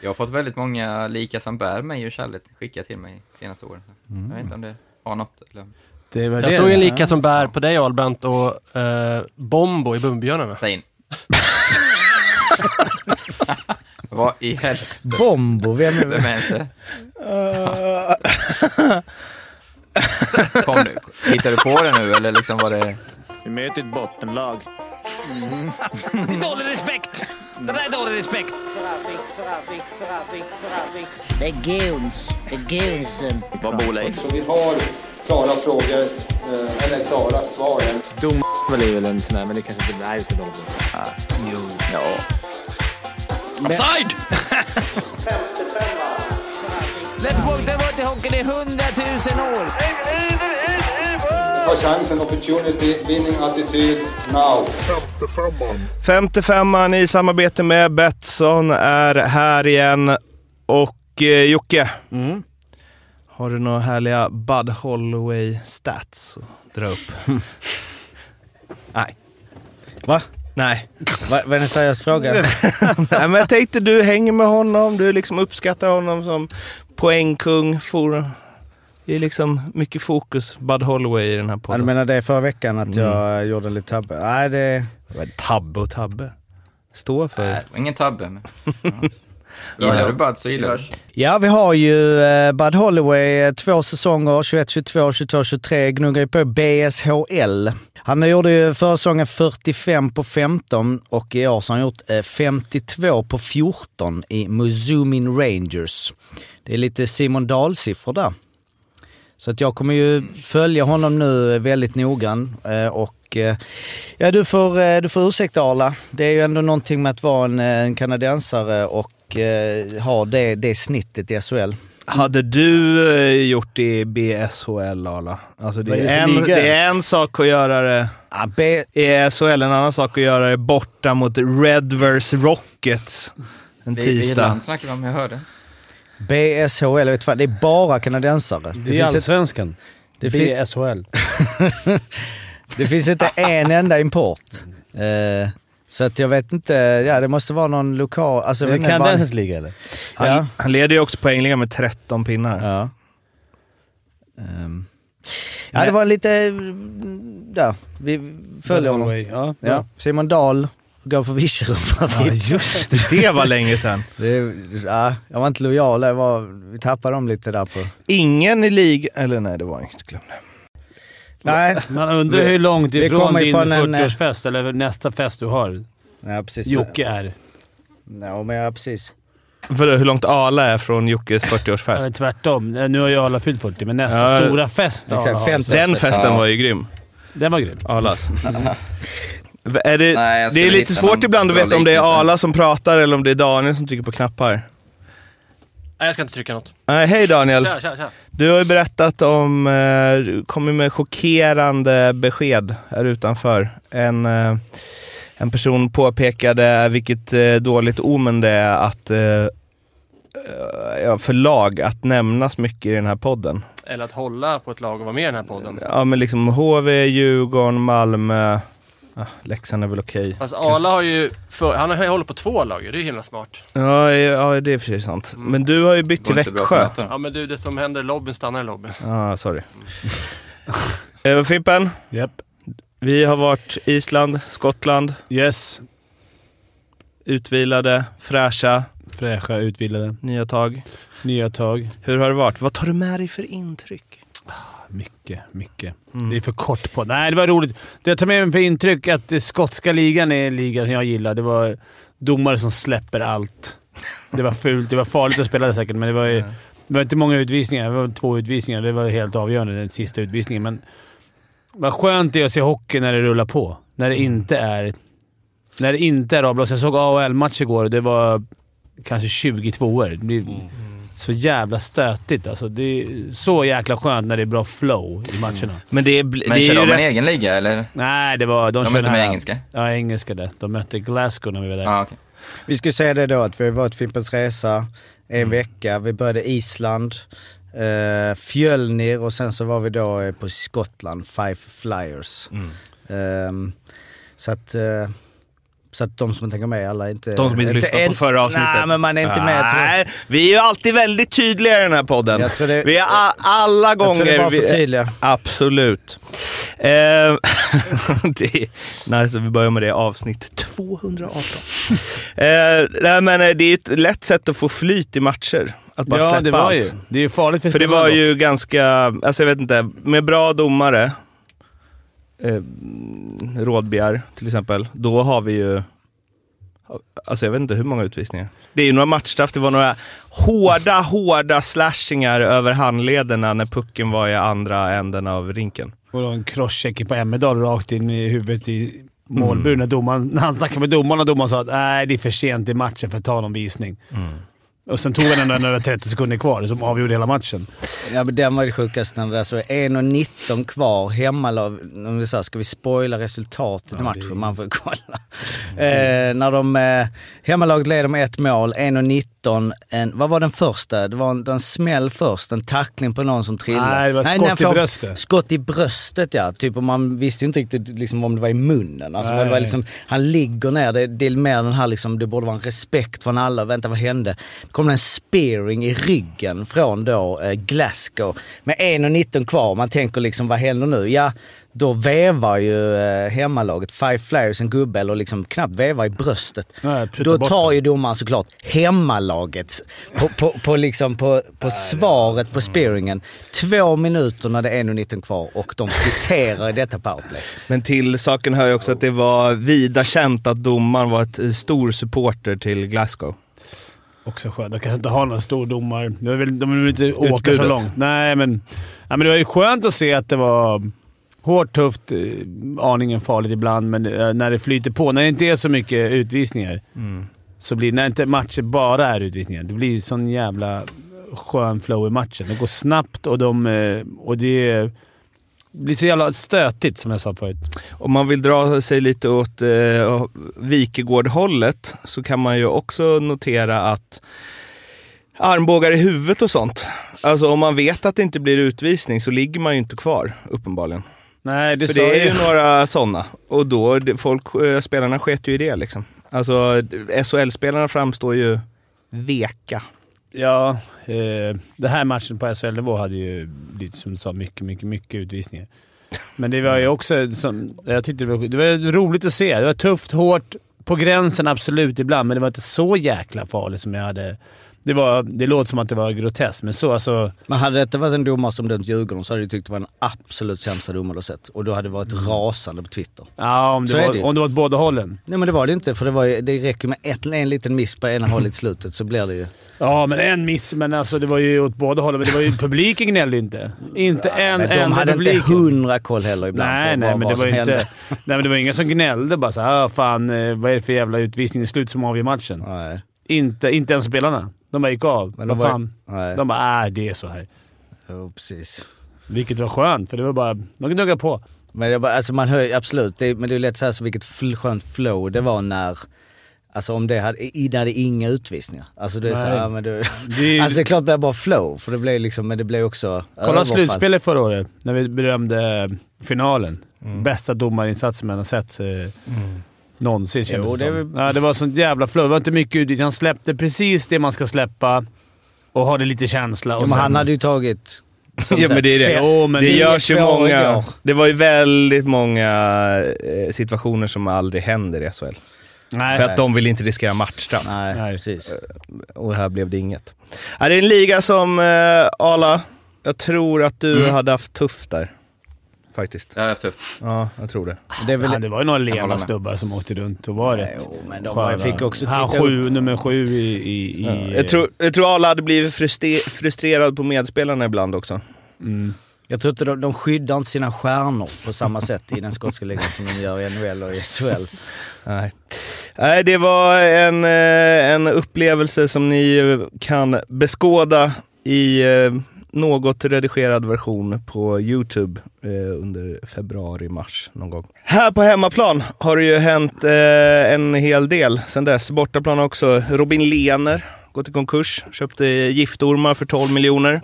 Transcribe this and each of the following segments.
Jag har fått väldigt många lika som bär mig och kärlek skickat till mig senaste åren. Jag vet inte om det har något. Eller... Det var Jag det. såg en lika som bär på dig Albrandt och eh, Bombo i Bumbibjörnarna. Säg in. Vad i helvete, Bombo, vem är vem är ens det? Kom du, hittar du på det nu eller liksom var det... Vi möter ett bottenlag. Det är dålig respekt! Det där är dålig respekt! Det är goons. Det är goonsen. Vad bor Leif? Så vi har klara frågor, eh, eller klara svar. Dom är väl en sån där, men det kanske inte... Nej, just det. Ah, jo. Ja. Offside! Let's walk the water hockeyn i hundratusen år! Ta chansen, opportunity, winning attityd, now. 55an i samarbete med Betsson är här igen. Och eh, Jocke, Mm. har du några härliga Bud Holloway stats att dra upp? Nej. Va? Nej. Va, var det en seriös fråga? Nej, men jag tänkte du hänger med honom, du liksom uppskattar honom som poängkung. For, det är liksom mycket fokus Bud Holloway i den här Ja, du podden. menar det förra veckan att jag gjorde en liten tabbe? Nej, det... Tabbe och tabbe. Stå för. Nej, ingen tabbe. Men... Ja. Gillar du Bud så gillar du. Ja, vi har ju eh, Bud Holloway, eh, två säsonger, 21, 22, 22, 23, gnuggar ju på BSHL. Han gjorde ju förra säsongen 45 på 15 och i år så har han gjort eh, 52 på 14 i Muzumin Rangers. Det är lite Simon Dahl-siffror där. Så att jag kommer ju följa honom nu väldigt noggrant eh, och eh, ja, du får, eh, du får ursäkta Arla. Det är ju ändå någonting med att vara en, eh, en kanadensare och eh, ha det, det snittet i SHL. Hade du eh, gjort det i BSHL, Arla? Alltså det, är en, det är en sak att göra det Ja, B, i SHL, en annan sak att göra det borta mot Redvers Rockets en Vi- Vilket tisdag. land snackar vi om? Jag hörde. BSHL, vet fan, det är bara kanadensare. Det är finns ett, allsvenskan. det, fin, BSHL. det finns inte en enda import. Eh, så att jag vet inte, ja det måste vara någon lokal... Alltså, det bara- kanadensens liga eller? Han, Ja. han leder ju också poängligan med 13 pinnar. Ja. Ehm. ja, det var lite... Ja, vi följer honom. Ja. Ja. Simon Dahl går för Virserum Ja, just det. Det var länge sedan. det, ja, Jag var inte lojal, jag var, vi tappade dem lite där på... Ingen i ligan... Eller nej, det var inget. Glöm det. Nej, Man undrar hur långt ifrån din ifrån en, eh, 40-årsfest, eller nästa fest du har, ja, precis. Jocke är. Ja, men ja, precis. För hur långt Ala är från Jockes Eller 40-årsfest. tvärtom. Nu har ju alla fyllt 40, men nästa Ja, stora fest exakt, Arla har, Den festen Ja. var ju grym. Den var grym. Alas. Är det, Nej, det är lite svårt ibland att veta om det är. Ala som pratar eller om det är Daniel som trycker på knappar. Nej, jag ska inte trycka något. Nej, hej Daniel. Tja, tja, tja. Du har ju berättat om, eh, du kommer med chockerande besked här utanför. En, eh, en person påpekade vilket eh, dåligt omen det är att eh, eh, ja, för lag att nämnas mycket i den här podden. Eller att hålla på ett lag och vara med i den här podden. Ja men liksom HV, Djurgården, Malmö. Ah, Leksand är väl okej. Fast Arla har ju, för, han har ju hållit på två lag Det är ju himla smart. Ja, ja, det är för sig sant. Men du har ju bytt till Växjö. Ja men du, det som händer i lobbyn stannar i lobbyn. Ja, sorry. eh, Fimpen, Japp. vi har varit Island, Skottland, Yes. utvilade, fräscha, Fräscha, utvilade. nya tag. Nya tag. Hur har det varit? Vad tar du med dig för intryck? Mycket, mycket. Mm. Det är för kort på. Nej, det var roligt. Det jag tar med mig för intryck att det skotska ligan är en liga som jag gillar. Det var domare som släpper allt. Det var fult. Det var farligt att spela det säkert, men det var, ju, det var inte många utvisningar. Det var två utvisningar. Det var helt avgörande, den sista utvisningen. Men vad skönt det är att se hockey när det rullar på. När det inte är... När det inte är avblåst. Jag såg AHL-match igår och det var kanske 22 år. Det blir så jävla stötigt alltså. Det är så jäkla skönt när det är bra flow i matcherna. Men det är, Men det är kör ju de en rätt... egen liga eller? Nej, det var... De, De körde mötte med engelska? Ja, engelska det. De mötte Glasgow när vi var där. Ja, okej. Vi ska säga det då att vi har varit Fimpens Resa en Mm. vecka. Vi började Island, eh, Fjölnir och sen så var vi då eh, på Skottland, Five Flyers. Mm. Ehm, så att... Eh, Så att de som inte tänker med alla är inte... De som inte lyssnade på förra avsnittet. Nej, men man är inte med. Nej, vi är ju alltid väldigt tydliga i den här podden. Jag tror det- vi är a- alla Jag tror gånger... det är bara för vi- tydliga. Absolut. Eh, det nice att vi börjar med det avsnitt 218. eh, nej, men eh, det är ett lätt sätt att få flyt i matcher. Att bara ja, släppa det var allt. ju. Det är ju farligt för För det var dock. ju ganska, alltså jag vet inte, med bra domare, eh, Rådbjer till exempel, då har vi ju, alltså jag vet inte hur många utvisningar. Det är ju några matchstraff, det var några hårda, hårda slashingar över handlederna när pucken var i andra änden av rinken. Och då en crosscheck på Emmerdal rakt in i huvudet i målburen. När, domaren, när han snackade med domaren och domaren sa att nej, det är för sent i matchen för att ta någon visning. Och sen tog han ändå några 30 sekunder kvar som avgjorde hela matchen. Ja, men den var det sjukaste när det där så är 1.19 kvar, hemmalag. Om vi sa, ska vi spoila resultatet i matchen? Man får kolla. Eh, när de, eh, hemmalaget leder med ett mål, 1.19. En, vad var den första? Det var en, en smäll först, en tackling på någon som trillade. Nej, det var skott den i får- bröstet. Skott i bröstet ja. Typ, och man visste inte riktigt liksom, om det var i munnen. Alltså, Nej. det var liksom, han ligger ner, det, det är mer den här liksom, det borde vara en respekt från alla. Vänta, vad hände? Det kom en spearing i ryggen från då eh, Glasgow med 1.19 kvar. Man tänker liksom, vad händer nu? Ja, då vevar ju eh, hemmalaget, Five Flyers, en gubbe, eller liksom knappt vevar i bröstet. Nej, Då tar ju domaren såklart hemmalagets på, på, på, liksom på, på svaret på spearingen. Två minuter när det är 1.19 kvar och de kvitterar i detta powerplay. Men till saken hör ju också att det var vida känt att domaren var ett eh, stor supporter till Glasgow. Också skönt. De kanske inte har några stordomar. De vill, de vill inte åka så Utbudet. långt. Nej, men, ja, men det var ju skönt att se att det var hårt, tufft, eh, aningen farligt ibland, men eh, när det flyter på. När det inte är så mycket utvisningar, så blir när inte matcher bara är utvisningar, det blir sån jävla skön flow i matchen. Det går snabbt och, de, eh, och det blir så jävla stötigt, som jag sa förut. Om man vill dra sig lite åt eh, Wikegård-hållet så kan man ju också notera att armbågar i huvudet och sånt. Alltså om man vet att det inte blir utvisning så ligger man ju inte kvar, uppenbarligen. Nej, det För det är ju några sådana. Och då, folk, eh, spelarna sket ju i det liksom. Alltså SHL-spelarna framstår ju veka. Ja, eh, den här matchen på SHL-nivå hade ju blivit, som du sa, mycket, mycket, mycket utvisningar. Men det var ju också... Som, jag tyckte det var, det var roligt att se. Det var tufft, hårt, på gränsen absolut ibland, men det var inte så jäkla farligt som jag hade... Det, var, det låter som att det var groteskt, men så alltså... Men hade detta varit en domare som dömt Djurgården så hade du tyckt det var den absolut sämsta domare du sett. Och då hade det varit rasande på Twitter. Ja, om det, Så var, det om det var åt båda hållen. Nej men det var det inte, för det, var det räcker med ett, en liten miss på ena hållet i slutet så blir det ju... Ja, men en miss. Men alltså det var ju åt båda hållen. Men det var ju, publiken gnällde inte. Inte en Men de enda hade publiken. inte hundra koll heller ibland Nej, på nej, vad, men det vad var som inte... hände. Nej, men det var ingen som gnällde bara såhär ah, fan, eh, vad är det för jävla utvisning i slut som avgör matchen? Nej. Inte, inte ens spelarna. De bara gick av. Men de var- fan? De bara äh, det är så här. Jo, precis. Vilket var skönt, för det var bara... De gnuggade på. Men jag bara, alltså man hör absolut, det, men det är lätt såhär så vilket fl- skönt flow det var när, alltså om det hade, när det är inga utvisningar. Alltså det är Nej. såhär, ja, men det, Det är, alltså det är klart det bara flow, för det blev liksom, men det blev också kolla slutspelet förra året, när vi berömde finalen. Mm. Bästa domarinsatsen man har sett eh, någonsin kändes Jo, det som. ja, Det var sånt jävla flow. Det var inte mycket utvisning. Han släppte precis det man ska släppa och hade lite känsla. Och Ja, men sen, han hade ju tagit... Ja, men det är det. fem- Jo, men det görs ju många, det var ju väldigt många eh, situationer som aldrig händer i SHL. Nej, För att de vill inte riskera matchstraff. Nej, Nej. precis. Och här blev det inget. Det är en liga som, eh, Ala, jag tror att du Mm. hade haft tufft där. Faktiskt. Det jag haft tufft. Ja, jag tror det. Det är väl... Ja, det var ju några leva med. snubbar som åkte runt och var rätt Jo, men de sköna. fick också Han sju, nummer sju i... i, Ja. i Jag, tror, jag tror Ala hade blivit frustre- frustrerad på medspelarna ibland också. Mm. Jag tror inte de, de skyddar inte sina stjärnor på samma sätt i den skotska ligan som de gör i NHL och i SHL. Nej. Nej, det var en, eh, en upplevelse som ni kan beskåda i eh, något redigerad version på Youtube eh, under februari-mars någon gång. Här på hemmaplan har det ju hänt eh, en hel del sen dess. Bortaplan också. Robin Lehner gått i konkurs, köpte giftormar för 12 miljoner.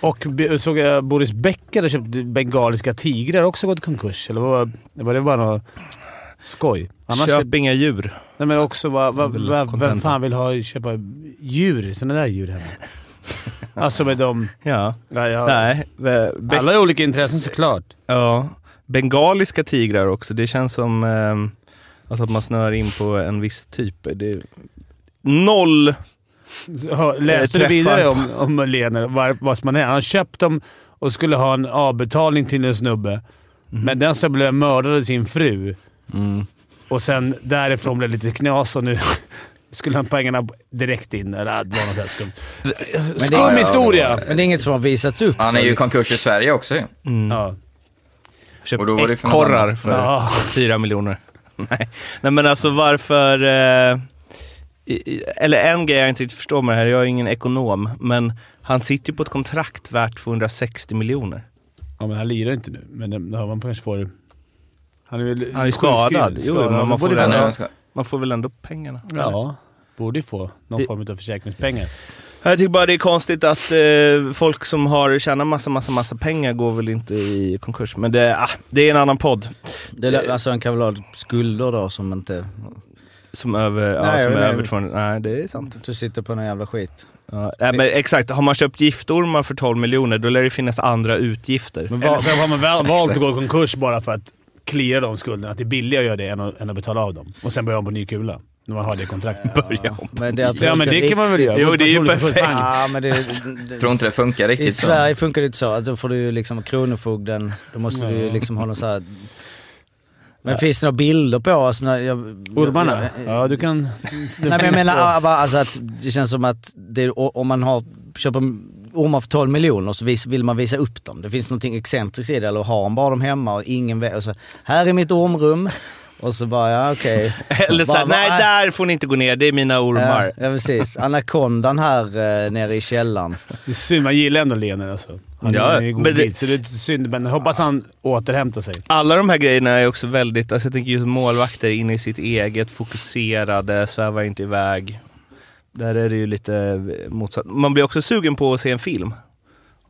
Och såg jag Boris Becker hade köpt bengaliska tigrar också gått i konkurs. Eller var, var det bara något... skoj. Annars Köp inga djur. Nej, men också är väl vad, vem fan vill ha, köpa djur? Sådana där djur hemma. alltså med dem... Ja. Ja, ja. Nej. Be- Alla har olika intressen såklart. ja. Bengaliska tigrar också. Det känns som ehm, alltså att man snör in på en viss typ. Det är noll Hör- Läste du vidare om, om Lener, var, vad som han är? Han köpt dem och skulle ha en avbetalning till en snubbe. Men den snubben blev mördad av sin fru. Mm. Och sen därifrån blev det lite knas och nu skulle han pengarna direkt in. Eller det var något helt skumt. det- Skum historia! Men det är inget som har visats upp. Han är ju konkurs i Sverige också ju. Mm. Ja. Köpt Och då var det för något ekorrar för Ja. fyra miljoner. Nej. Nej men alltså varför... Eh, eller en grej jag inte riktigt förstår med det här, jag är ingen ekonom, men han sitter ju på ett kontrakt värt 260 miljoner. ja, men han lirar inte nu. Men det- ja, man kanske får... Han är väl Han är ju skadad. Jo, men man får borde Ja. Man får väl ändå pengarna? Ja, borde ju få någon Det- form av försäkringspengar. Jag tycker bara det är konstigt att eh, folk som har tjänat massa, massa, massa pengar går väl inte i konkurs. Men det, ah, det är en annan podd Det, är- alltså han kan väl ha skulder då som inte... som över, ja, Nej, som är nej. över 200. Nej, det är sant. Du sitter på någon jävla skit. Ja, nej, men exakt, har man köpt giftormar för 12 miljoner då lär det finnas andra utgifter. Men Eller vad, så har man väl valt att gå i konkurs bara för att cleara de skulderna. Att det är billigare att göra det än att, än att betala av dem. Och sen börja om på ny kula. När man har det kontraktet. Börja om. men det, Ja, men det kan man väl göra. Jo, det är ju perfekt. Ja, men det, det, tror inte det funkar I riktigt så. Sverige funkar det inte så. Att Då får du ju liksom Kronofogden, då måste du ju liksom ha någon så här... Men finns det några bilder på oss? När jag, Ormarna? jag- Ja, du kan... Nej men jag menar alltså att det känns som att det, om man har, köper ormar för 12 miljoner så vis, vill man visa upp dem. Det finns någonting excentriskt i det, eller har man bara dem hemma och ingen vet. Och så, här är mitt ormrum. Och så bara, ja okej. Eller såhär, Bara, nej där får ni inte gå ner, det är mina ormar. Ja, ja precis. Anakondan här eh, nere i källaren. Det är synd, man gillar ändå Lener alltså. Han Ja, är god men det- bit, så det är synd. Men jag hoppas han återhämtar sig. Alla de här grejerna är också väldigt, alltså jag tänker just målvakter inne i sitt eget, fokuserade, svävar inte iväg. Där är det ju lite motsatt. Man blir också sugen på att se en film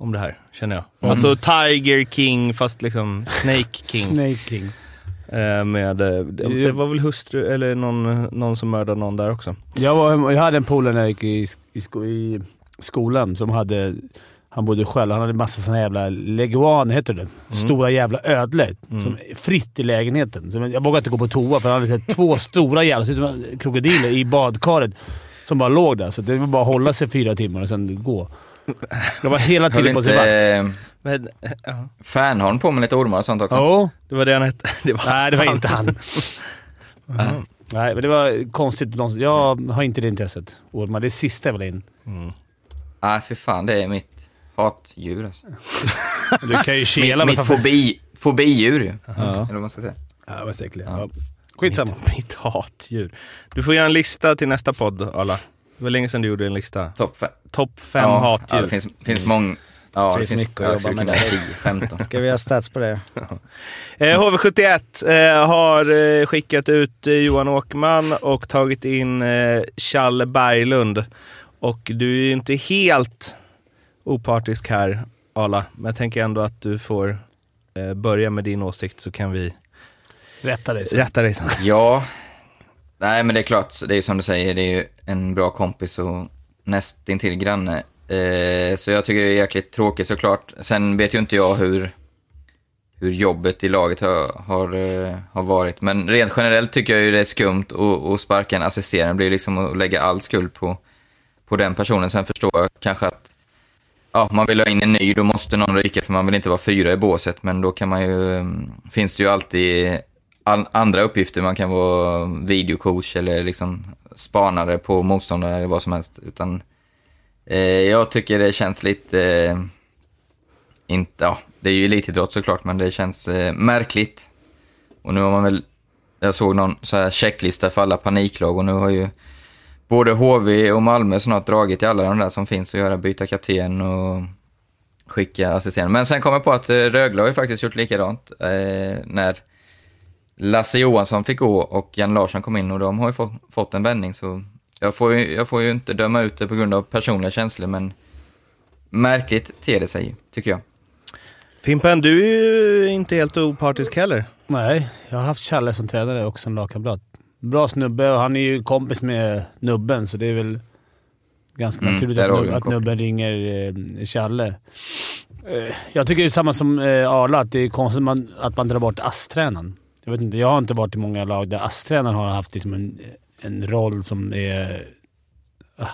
om det här, känner jag. Mm. Alltså Tiger King fast liksom Snake King. Snake King. Eh, med, eh, det, det var väl hustru, eller någon, någon som mördade någon där också. Jag, var, jag hade en polare när jag gick i, i, sko, i skolan som hade... Han bodde själv. Han hade massa såna jävla leguan, heter det. Stora jävla ödlor. Som är fritt i lägenheten. Så jag vågade inte gå på toa för han hade två stora jävla krokodiler i badkaret. Som bara låg där. Så det var bara att hålla sig fyra timmar och sen gå. Det var hela tiden på sin vakt. eh, Men, eh, ja, Fernholm på med lite ormar och sånt också? Jo. det var det han hette. Det var Nej, det var inte han. Nej. Nej, men det var konstigt. Jag har inte det intresset. Ormar. Det är sista jag vill in. Nej, för fan. Det är mitt hatdjur alltså. Du kan ju kela. Mitt, mitt fobi, fobidjur ju. Ja. Eller vad man ska säga. Ja, vad äckligt. Ja. Skitsamma. mitt, mitt hatdjur. Du får göra en lista till nästa podd, Arla. Det var länge sedan du gjorde en lista. Topp fem. Topp fem ja, hatdjur. Ja, det finns, finns många. Ja, Finns det finns mycket att jobba med där. 10, 15. Ska vi göra stats på det? Eh, HV71 eh, har eh, skickat ut eh, Johan Åkerman och tagit in eh, Challe Berglund. Och du är ju inte helt opartisk här, Arla. Men jag tänker ändå att du får eh, börja med din åsikt så kan vi Rätta dig sen. rätta dig sen. Ja, nej men det är klart, det är ju som du säger, det är ju en bra kompis och nästintill granne. Eh, så jag tycker det är jäkligt tråkigt såklart. Sen vet ju inte jag hur, hur jobbet i laget har, har, eh, har varit. Men rent generellt tycker jag ju det är skumt att, att sparka en assisterande. Det blir liksom att lägga all skuld på, på den personen. Sen förstår jag kanske att ja, man vill ha in en ny, då måste någon ryka för man vill inte vara fyra i båset. Men då kan man ju, eh, finns det ju alltid andra uppgifter. Man kan vara videocoach eller liksom spanare på motståndare eller vad som helst. Utan eh, jag tycker det känns lite, eh, inte, ja, det är ju elitidrott såklart, men det känns eh, märkligt. Och nu har man väl, jag såg någon så här checklista för alla paniklag och nu har ju både HV och Malmö snart dragit i alla de där som finns att göra, byta kapten och skicka assisterande. Men sen kom jag på att eh, Rögle har ju faktiskt gjort likadant eh, när Lasse Johansson fick gå och Jan Larsson kom in och de har ju fått, fått en vändning så jag får, ju, jag får ju inte döma ut det på grund av personliga känslor men märkligt ter det sig tycker jag. Fimpen, du är ju inte helt opartisk heller. Nej, jag har haft Challe som tränare och som lagkamrat. Bra snubbe och han är ju kompis med Nubben, så det är väl ganska Mm, naturligt att, Nub- att. Nubben ringer eh, Challe. Eh, jag tycker det är samma som eh, Arla, att det är konstigt man, att man drar bort ASS-tränaren. Jag vet inte, jag har inte varit i många lag där ASS-tränaren har haft liksom en, en roll som är... äh,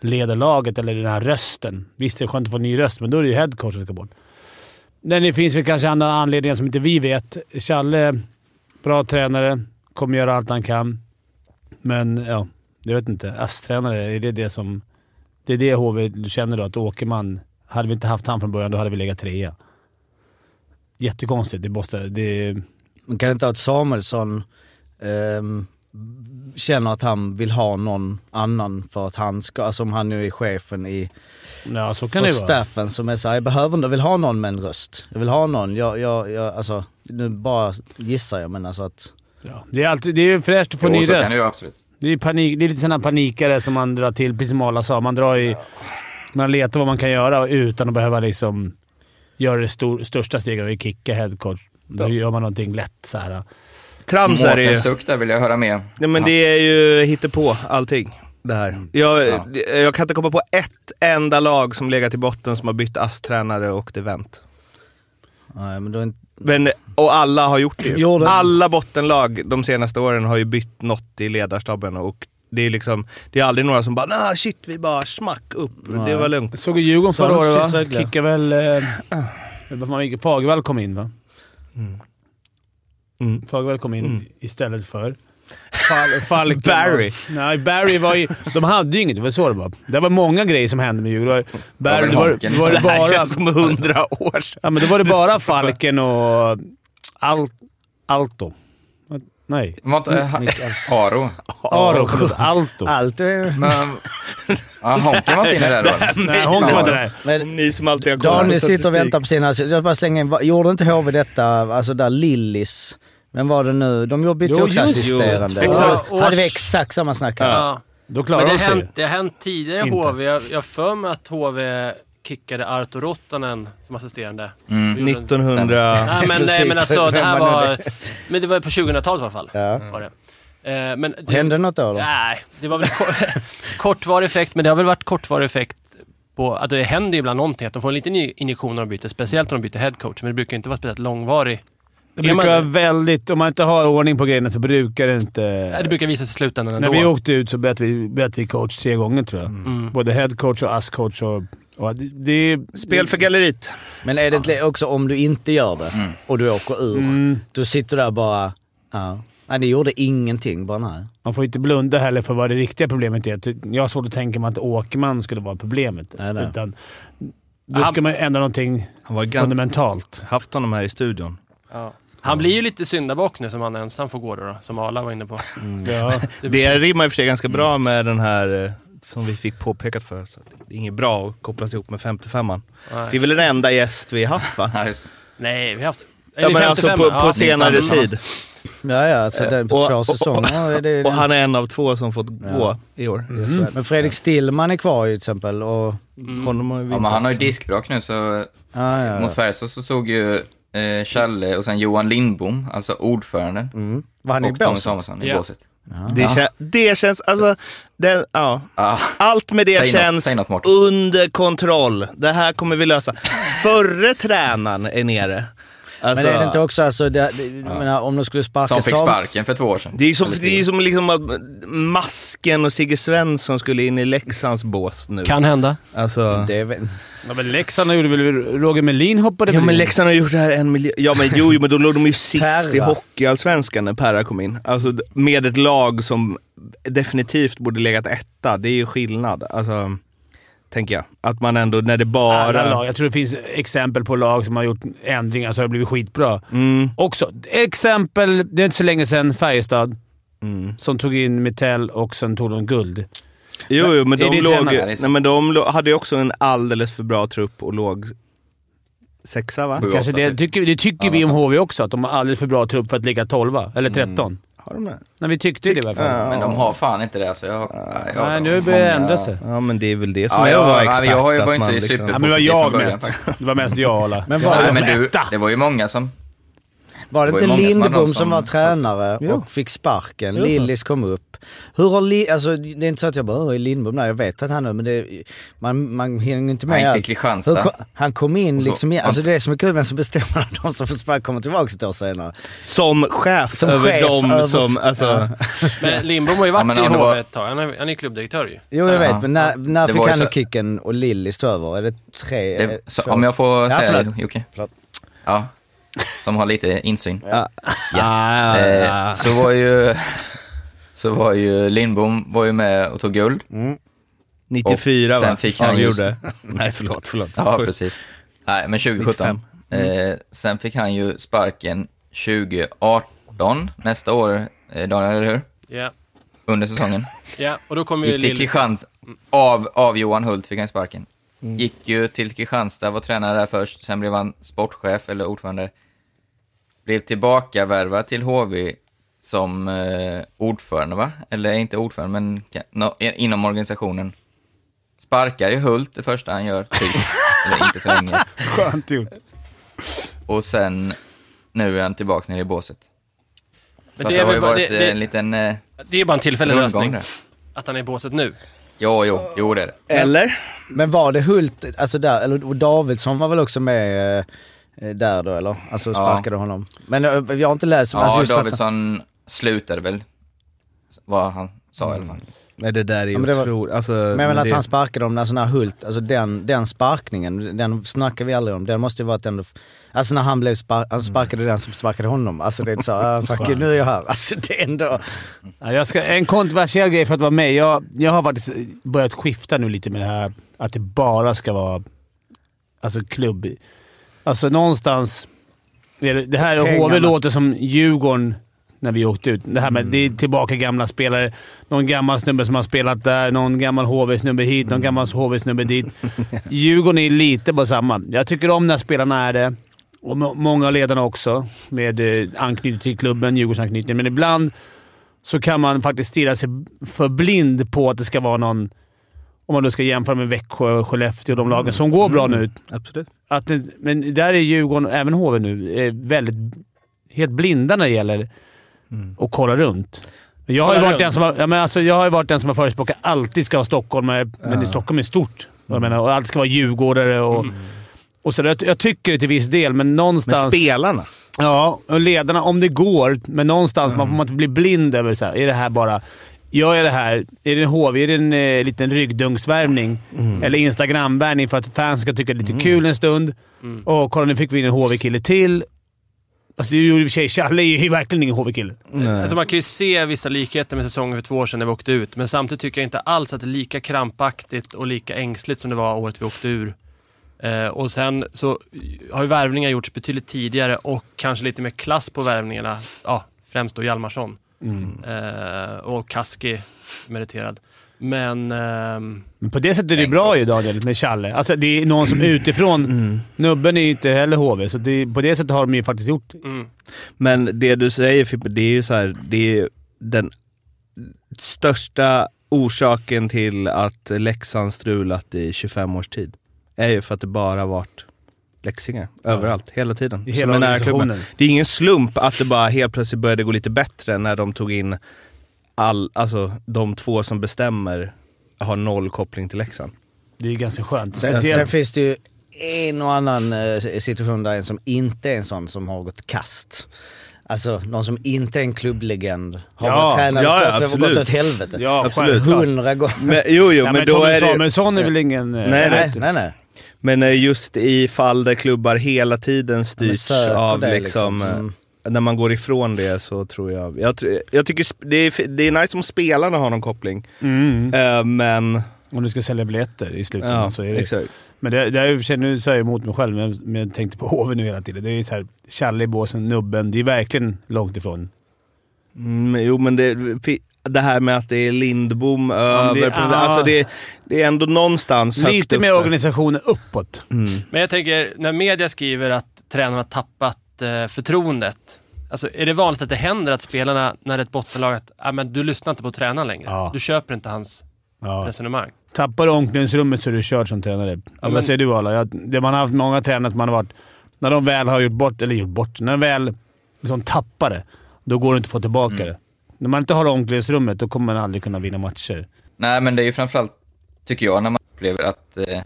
leder laget eller den här rösten. Visst, det är skönt att få en ny röst, men då är det ju headcoach som ska bort. Men det finns väl kanske andra anledningar som inte vi vet. Challe, bra tränare, kommer göra allt han kan. Men ja, jag vet inte. ASS-tränare, är det det som... Det är det HV du känner då, att Åkerman... Hade vi inte haft han från början, då hade vi legat trea. Jättekonstigt. Det måste... Det, men kan inte vara att Samuelsson ehm, känner att han vill ha någon annan för att han ska, alltså om han nu är chefen i ja, så kan för staffen som är såhär, jag behöver inte, jag vill ha någon med en röst. Jag vill ha någon, jag, jag, jag alltså, nu bara gissar jag men alltså att... Ja, det är alltid det är fräscht att få Jo, ny så röst. kan det ju absolut. Det är, panik, det är lite sådana panikare som man drar till, precis som Arla sa. Man drar i... Man letar vad man kan göra utan att behöva liksom göra det stor, största steget och kicka headcoach. Då gör man någonting lätt så här. Trams är det ju. Suck där vill jag höra med. Nej, men det är ju hittepå allting. Det här. Jag, Ja. jag kan inte komma på ett enda lag som legat i botten som har bytt ASS-tränare och det vänt. Nej men då inte... Men, och alla har gjort det ju. Alla bottenlag de senaste åren har ju bytt något i ledarstaben och det är liksom, det är aldrig några som bara nah, shit vi bara smack upp, det var lugnt. Såg du Djurgården förra året va? Kickade väl... Eh, Fagervall kom in va? Mm. Fagervall kom in istället för... Fal, Falken Barry. Nej, Barry var ju... De hade ju inget, det var så det var. Det var många grejer som hände med Djurgården. Barry, då var, då var det Det här bara... känns som hundra år sedan. Ja, men då var det bara Falken och... Alt, Alto. Nej. Var inte äh, Aro? Aro. förlåt. Alto. Allt är... Men, ja, Honken var inte inne där då? Nej, hon var inte där. Men Ni som alltid har koll Daniel sitter och väntar på sina... Jag bara slänger in, gjorde inte HV detta, alltså där Lillis, men var det nu? De bytte Jo, också assisterande. Exakt. hade vi exakt samma snack här. Ja. Då Men klarar det de har, sig. hänt, det har hänt tidigare i. HV. Jag jag har för mig att HV kickade Arto Rottanen som assisterande. Mm. Vi gjorde en- 1900... Nej men, nej, men alltså det här var. Men det var på 2000-talet i alla fall. Ja. Var det. Eh, men det, Hände något då? då? Nej, det var väl ko- kortvarig effekt, men det har väl varit kortvarig effekt på att det händer ju ibland någonting, att de får en liten injektion när de byter, speciellt när de byter headcoach, men det brukar inte vara speciellt långvarig. Det brukar man- vara väldigt... Om man inte har ordning på grejerna så brukar det inte... Nej, Det brukar visa sig i slutändan När ändå. vi åkte ut så bytte vi, bytte vi coach tre gånger tror jag. Mm. Både headcoach och ass-coach. Och, och det, det, Spel för galleriet. Men är det inte också om du inte gör det Mm. och du åker ur, Mm, du sitter där bara... Ja. Nej, det gjorde ingenting. Bara nej. man får inte blunda heller för vad det riktiga problemet är. Jag har svårt att tänka mig att Åkerman skulle vara problemet. Nej, nej. Utan, då ska man ändra någonting Han var fundamentalt. haft honom här i studion. Ja. Han blir ju lite syndabock nu som han ensam får gå då, då som Arla var inne på. Ja. Det rimmar i och för sig ganska bra med den här eh, som vi fick påpekat för. Så att det är inget bra att kopplas ihop med 55an. Det är väl den enda gäst vi har haft va? Ja. Nej vi har haft... Ja, men alltså 55, på, på ja. senare tid. Ja, ja, alltså det, på Och- två och- säsonger Och han är en av två som fått Ja. gå i år. SHL. Men Fredrik Stillman är kvar ju till exempel och... Mm. Honom har Ja, men han har ju haft. diskbrak nu, så Ja, ja, ja. mot Färjestad så såg ju eh, Challe och sen Johan Lindbom, alltså ordföranden, Mm. Var han i och Tommy båset? Samuelsson i Ja. båset. Det, Ja. kä- det känns, alltså, det, ja. Ah, Allt med det Säg något, känns något, Mårten. under kontroll. Det här kommer vi lösa. Förre tränaren är nere. Alltså, Men är det inte också alltså, det, det, jag menar, om de skulle sparka som fick sparken för två år sedan. det är som, det är som liksom att Masken och Sigge Svensson skulle in i Leksands bås nu. Kan hända. Alltså, Det är, väl- Ja, men Leksand gjorde väl... Roger Melin hoppade ja men? Leksand har gjort det här en miljard... Ja men jo, jo, men då låg de ju sist i Perra. Hockeyallsvenskan när Perra kom in. Alltså med ett lag som definitivt borde legat etta. Det är ju skillnad. Alltså, tänker jag. Att man ändå, när det Alla bara... lag. Jag tror det finns exempel på lag som har gjort ändringar så har det blivit skitbra. Mm, Också, exempel, det är inte så länge sedan Färjestad mm. som tog in Mitell och sen tog de guld. Jo, jo, men de, låg, så? nej, men de hade ju också en alldeles för bra trupp och låg sexa va? Kanske det typ. tycker, det tycker Ja, vi om HV också, att de har alldeles för bra trupp för att ligga 12 eller 13. Har de det? Nej, vi tyckte det i alla fall. Ja. Men de har fan inte det. Alltså. Jag, har- jag har Nej, nu börjar det ändra sig. Ja, men det är väl det som Ja, är jag- att vara expert. jag ju- var att inte man super- Ja, men det var jag mest. Det var mest jag, Ola. Men Jag var Nej, det- men du, det var ju många som... Var det Det var inte Lindbom som, som- var tränare Jo. och fick sparken? Jo. Lillis kom upp. Hur har Li- alltså det är inte så att jag bara, "Åh, är Lindbom där? Jag vet att han är men det, man, man hinner inte med Han gick till allt. Hur kom- Han kom in liksom, i, alltså det är som är kul vem som bestämmer att de som får sparken kommer tillbaka ett år senare. Som chef Som över chef dem över- som... Alltså, Ja. Men Lindbom har ju varit Ja, i det HV var- ett tag. Han är, han är klubbdirektör ju. Jo jag vet, Ja. men när, när Det fick han så- och kicken och Lillis ta över? Är det tre? Det, så, om jag år? får Ja, säga förlåt. Jocke. Ja, som har lite insyn. ja. Eh, så var ju... Så var ju Lindbom var ju med och tog guld. 94 Och sen va? fick Ja, han just- gjorde. Nej, förlåt, förlåt. Ja, precis. Nej, men 2017. 95. Eh, sen fick han ju sparken 2018, nästa år, eh, Daniel, eller hur? Ja. Under säsongen. ja, och då kommer ju Gick till. Kristianstad, av, av Johan Hult fick han sparken. Mm. Gick ju till Kristianstad, var tränare där först, sen blev han sportchef eller ordförande. Blev tillbaka värvad till HV som eh, ordförande, va? Eller inte ordförande, men ka- no, inom organisationen. Sparkar ju Hult det första han gör, typ. eller inte för länge. Skönt gjort. Och sen, nu är han tillbaka nere i båset. Men Så det det, är har ju bara- varit det- det- en liten eh, Det är bara en tillfällig lösning. där. Att han är i båset nu. Jo, jo, jo det är det. Eller? Men var det Hult, alltså där, eller och Davidsson var väl också med eh, där då eller? Alltså Ja. sparkade honom. Men eh, jag har inte läst. Ja, alltså just att- Davidsson slutade väl, vad han sa i alla fall. Nej, det där är ju Ja, men det var- otroligt. Alltså, Men jag menar det, att han sparkade dem när sån här Hult, alltså den, den sparkningen, den snackar vi aldrig om. Den måste ju varit ändå, alltså när han blev spar, han sparkade den som sparkade honom. Alltså det är inte så, ah, fuck you, nu är jag här. Alltså det är ändå, Ja, jag ska, en kontroversiell grej för att vara med. Jag, jag har faktiskt börjat skifta nu lite med det här att det bara ska vara alltså klubb. Alltså någonstans... Det här HV Pengarna. låter som Djurgården när vi åkte ut. Det här med det är tillbaka gamla spelare. Någon gammal snubbe som har spelat där, någon gammal HV-snubbe hit, någon gammal HV-snubbe dit. Djurgården är lite på samma. Jag tycker om när spelarna är det. Och må- många av ledarna också, med eh, anknytning till klubben, Djurgårdsanknytning. Men ibland så kan man faktiskt stirra sig för blind på att det ska vara någon... Om man då ska jämföra med Växjö och Skellefteå och de lagen som går bra nu. Absolut. Att men där är Djurgården, även HV nu, är väldigt helt blinda när det gäller att kolla runt. Men Jag har, ju varit den som har, ja, men alltså, jag har varit den som har förespråkat att alltid ska vara stockholmare, men i Stockholm är stort. Jag menar, och allt ska vara djurgårdare och, och så. Jag, jag tycker det till viss del, men Men någonstans... spelarna? Ja, och ledarna om det går, men någonstans man får man inte bli blind över så här, är det här bara... Gör jag det här? Är det en HV? Är det en eh, liten ryggdunksvärvning? Eller Instagram-värvning för att fans ska tycka det är lite kul en stund? Och kolla, nu fick vi in en HV-kille till. Alltså, det är ju i och för sig, Challe är ju verkligen ingen HV-kille. Alltså man kan ju se vissa likheter med säsongen för två år sedan när vi åkte ut, men samtidigt tycker jag inte alls att det är lika krampaktigt och lika ängsligt som det var året vi åkte ur. Eh, och sen så har ju värvningar gjorts betydligt tidigare och kanske lite mer klass på värvningarna. Ja, främst då Hjalmarsson. Eh, och Kaski meriterad. Men... ehm, Men på det sättet är det bra ju Daniel, med Challe. Alltså, det är någon som utifrån... Nubben är ju inte heller HV, så det, på det sättet har de ju faktiskt gjort mm. Men det du säger Fippe, det är ju så här, det är den största orsaken till att Leksand strulat i 25 års tid. Är ju för att det bara varit leksingar överallt, hela tiden. i hela organisationen. Det är ingen slump att det bara helt plötsligt började gå lite bättre när de tog in all, alltså de två som bestämmer har noll koppling till Leksand. Det är ganska skönt. sen, sen finns det ju en och annan eh, situation där en som inte är en sån som har gått kast. Alltså någon som inte är en klubblegend. Har Ja, varit tränare ja, ja, och gått åt helvete. Ja, Absolut. Hundra gånger. Men, jo, jo, Ja, men, men då Tommy är det... Samuelsson är väl ingen... eh, Nej, Nej, nej, nej. Men eh, just i fall där klubbar hela tiden styrs söker av det, liksom, eh, Mm. när man går ifrån det så tror jag... Jag, jag tycker det är, det är nice om spelarna har någon koppling, Mm. Eh, men... Om du ska sälja biljetter i slutändan Ja, så är det... exakt. Men det, det är i och för sig, nu säger jag emot mig själv, men men jag tänkte på HV nu hela tiden. Det är så här, Challe i båsen, Nubben. Det är verkligen långt ifrån. Mm, jo, men det, det här med att det är Lindbom över... det- på, ah. alltså det, det är ändå någonstans högt Lite mer organisationen uppåt. Mm. Men jag tänker, när media skriver att tränarna har tappat eh, förtroendet Alltså, är det vanligt att det händer att spelarna, när det är ett bottenlag, att ah, men du lyssnar inte på tränaren längre? Ja. Du köper inte hans Ja. resonemang. Tappar du omklädningsrummet så är du körd som tränare. Eller men- vad säger du Arla? Jag, det man har haft många tränare som man har varit... När de väl har gjort bort, eller gjort bort, när de väl liksom tappar det, då går det inte att få tillbaka Mm. det. När man inte har omklädningsrummet, då kommer man aldrig kunna vinna matcher. Nej, men det är ju framförallt, tycker jag, när man upplever att... Eh,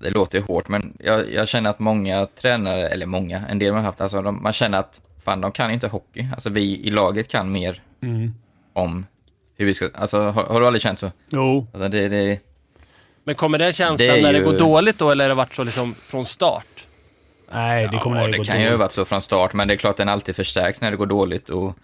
det låter ju hårt, men jag, jag känner att många tränare, eller många, en del man har haft, alltså de, man känner att fan, de kan inte hockey. Alltså vi i laget kan mer Mm. om hur vi ska... Alltså har, har du aldrig känt så? Jo. Alltså, det, det, Men kommer den känslan Det är när det ju- går dåligt då, eller har det varit så liksom från start? Nej, det kommer ja, när det går kan ju ha dåligt. varit så från start, men det är klart att den alltid förstärks när det går dåligt och...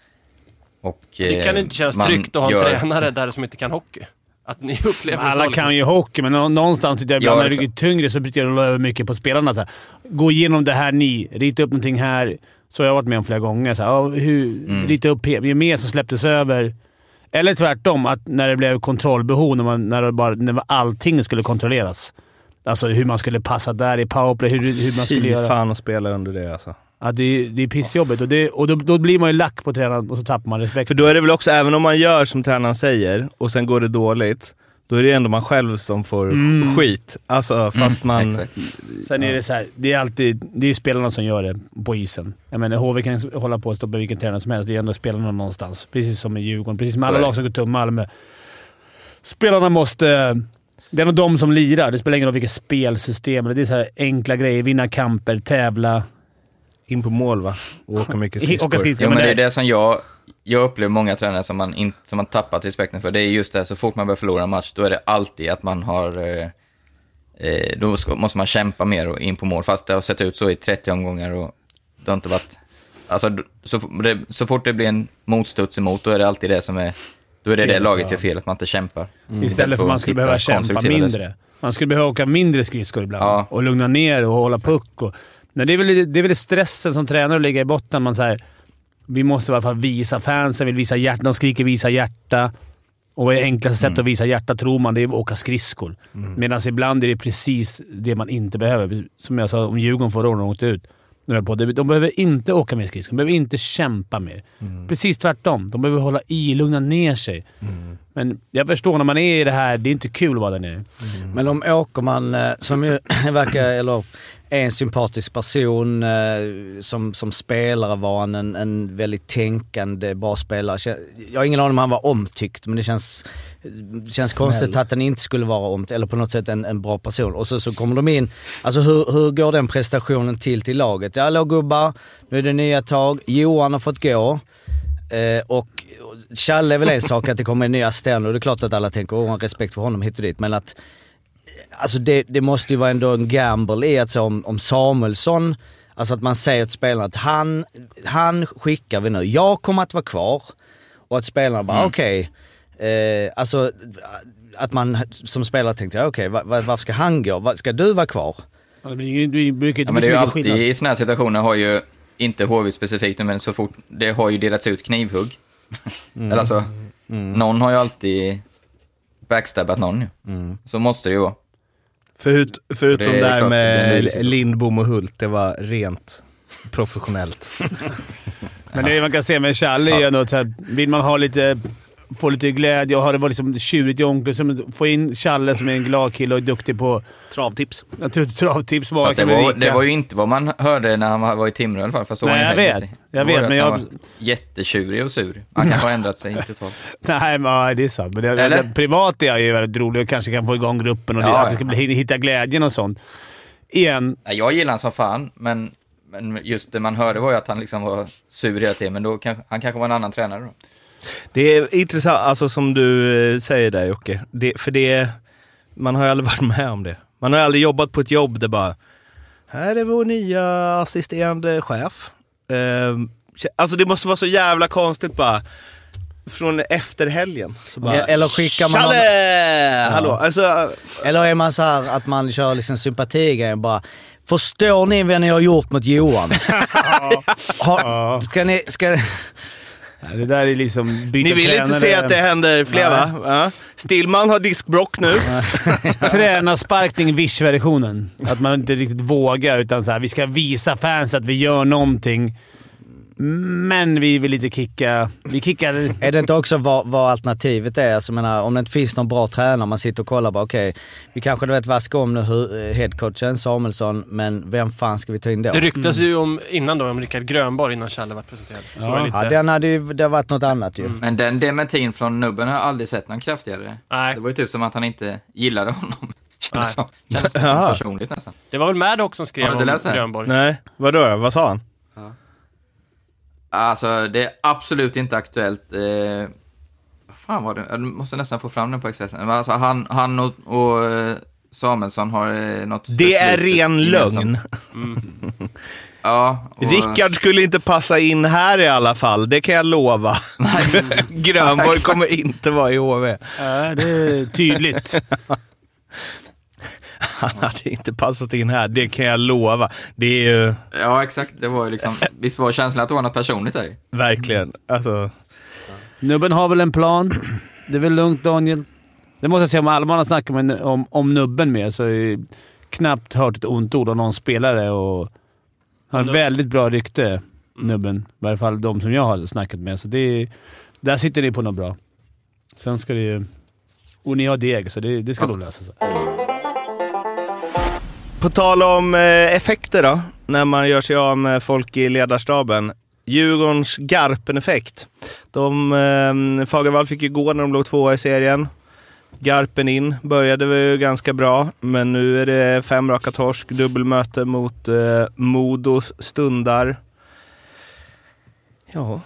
och Det eh, kan inte kännas tryggt att ha en gör- tränare där som inte kan hockey. Att ni upplever det så. Alla liksom. kan ju hockey, men nå- någonstans tycker jag ibland när det är tyngre så betyder det över mycket på spelarna. Så här, gå igenom det här ni, rita upp någonting här. Så har jag varit med om flera gånger. Så här, hur, Mm. Rita upp ju mer som släpptes över. Eller tvärtom, att när det blev kontrollbehov, när, man, när, det bara, när allting skulle kontrolleras. Alltså hur man skulle passa där i powerplay, hur, hur man skulle Fy göra. fan att spela under det alltså. Ja, det, är- det är pissjobbigt och, det, och då, då blir man ju lack på tränaren och så tappar man respekt. För då är det väl också, även om man gör som tränaren säger och sen går det dåligt, då är det ändå man själv som får Mm. skit. Alltså fast man... Exakt. Sen är det så här, det är alltid det är spelarna som gör det på isen. Jag menar, HV kan hålla på och stoppa vilken tränare som helst. Det är ändå spelarna någonstans. Precis som i Djurgården. Precis som alla lag som går tum Malmö. Spelarna måste... Det är nog de som lirar. Det spelar ingen roll vilket spelsystem. Det är så här enkla grejer. Vinna kamper, tävla. In på mål va? Och åka mycket Åka skridskor. skridskor. Jo, men det är det- det som jag, jag upplever många tränare som man, in, som man tappat respekten för. Det är just det, så fort man börjar förlora en match, då är det alltid att man har... Eh, eh, då ska, måste man kämpa mer och in på mål, fast det har sett ut så i 30 omgångar och det har inte varit... Alltså, så, det, så fort det blir en motstuds emot, då är det alltid det som är... Då är det det Fel, laget ja. gör fel, att man inte kämpar. Istället för att man skulle behöva kämpa mindre. Man skulle behöva åka mindre skridskor ibland Ja. och lugna ner och hålla puck. Och, men det, är väl, det är väl stressen som tränare att ligga i botten. Man säger vi måste i alla fall visa fansen, vill visa hjärta. De skriker visa hjärta. Och vad är enklaste sättet att visa hjärta, tror man, det är att åka skridskor. Medan ibland är det precis det man inte behöver. Som jag sa om Djurgården förra året när de åkte ut. De behöver inte åka mer skridskor. De behöver inte kämpa mer. Precis tvärtom. De behöver hålla i, lugna ner sig. Men jag förstår när man är i det här, det är inte kul att vara där nere. Men om Åkerman, eh, som ju verkar, eller är en sympatisk person, eh, som, som spelare var han en, en väldigt tänkande, bra spelare. Jag har ingen aning om han var omtyckt, men det känns, det känns konstigt att han inte skulle vara omtyckt, eller på något sätt en, en bra person. Och så, så kommer de in, alltså hur, hur går den prestationen till till laget? Ja, hallå gubbar, nu är det nya tag. Johan har fått gå. Eh, och Challe är väl en sak att det kommer en ny assistent och det är klart att alla tänker åh, respekt för honom hit och dit. Men att Alltså det, det måste ju vara ändå en gamble i att så om, om Samuelsson, alltså att man säger till spelarna att han, han skickar vi nu, jag kommer att vara kvar. Och att spelarna bara okej, eh, alltså att man som spelare tänkte ja, okej va, va, varför ska han gå? Ska du vara kvar? Ja, Det blir- det brukar Ja, men det är ju alltid, skillnad. i sådana här situationer har ju, inte HV specifikt, men så fort, det har ju delats ut knivhugg. Eller alltså, någon har ju alltid backstabbat någon ju. Så måste det ju vara. Förut, förutom Det där det är med Lindbom och Hult, det var rent professionellt. Men det man kan se med Challe är ju ändå att vill man ha lite, få lite glädje och ha det varit liksom tjurigt i omklädningsrummet, få in Challe som är en glad kille och är duktig på Travtips. natur- travtips. Fast det var, det var ju inte vad man hörde när han var var i Timrå i alla fall. Fast då var Nej, jag vet. Jag var vet, det men jag- var jättetjurig och sur. Han kanske har ändrat sig totalt. Nej, men, det är sant. Men det, Eller? det, privat är jag ju väldigt rolig och kanske kan få igång gruppen och det, Ja, att det ska bli, hitta glädjen och sånt. Igen, Jag gillar han som fan, men, men just det man hörde var ju att han liksom var sur hela tiden. Men då kanske, han kanske var en annan tränare då. Det är intressant, alltså som du eh, säger där Jocke. Det, för det, man har ju aldrig varit med om det. Man har aldrig jobbat på ett jobb där bara, här är vår nya assisterande chef. Ehm, alltså det måste vara så jävla konstigt bara. Från efter helgen. Så bara, Ja, eller skickar man någon- Tjalle! Hallå! Alltså, Eller är man så här att man kör liksom sympatigrejen bara Förstår ni vad ni har gjort mot Johan? har, ska ni, ska, ja, det där är liksom byta ni vill inte tränare. se att det händer fler va? Ja. Stillman har diskbrock nu. Tränarsparkning Wish-versionen. Att man inte riktigt vågar, utan så här, vi ska visa fans att vi gör någonting. Men vi vill lite kicka... Vi kickar... Är det inte också vad, vad alternativet är? Alltså, menar, om det inte finns någon bra tränare, man sitter och kollar bara okej, vi kanske du vet vaskar om nu hu- headcoachen Samuelsson, men vem fan ska vi ta in då? Det ryktas ju om, innan då om Rickard Grönborg innan Challe var presenterad. Så Ja. lite, Ja, den hade ju, det har varit något annat ju. Men den dementin från nubben har jag aldrig sett någon kraftigare. Nej. Det var ju typ som att han inte gillade honom. Kändes som. Kändes som personligt nästan. Det var väl Maddox som skrev om? Grönborg? Nej, vadå då? Vad sa han? Alltså, det är absolut inte aktuellt. Eh, vad fan var det? Jag måste nästan få fram den på Expressen. Alltså, han, han och, och eh, Samuelsson har eh, något Det är ren lögn. Ja. Och, Rickard skulle inte passa in här i alla fall, det kan jag lova. Grönborg kommer inte vara i HV. Ja, det är tydligt. Han hade inte passat in här, det kan jag lova. Det är ju Ja, exakt. Det var ju liksom, visst var känslan att det var något personligt där? verkligen, alltså. Nubben har väl en plan. Det är väl lugnt Daniel. Det måste jag säga, om Alman har snackat med, om, om Nubben med så har jag knappt hört ett ont ord av någon spelare och han har ett väldigt bra rykte, Nubben. I varje fall de som jag har snackat med. Så det är, där sitter ni på något bra. Sen ska det ju... Och ni har deg, så det, det ska Alltså- nog lösa sig. På tal om eh, effekter då, när man gör sig av med folk i ledarstaben. Djurgårdens Garpen-effekt. De, eh, Fagervall fick ju gå när de låg tvåa i serien. Garpen in, började väl ganska bra, men nu är det fem raka torsk, dubbelmöte mot eh, Modos stundar. Ja,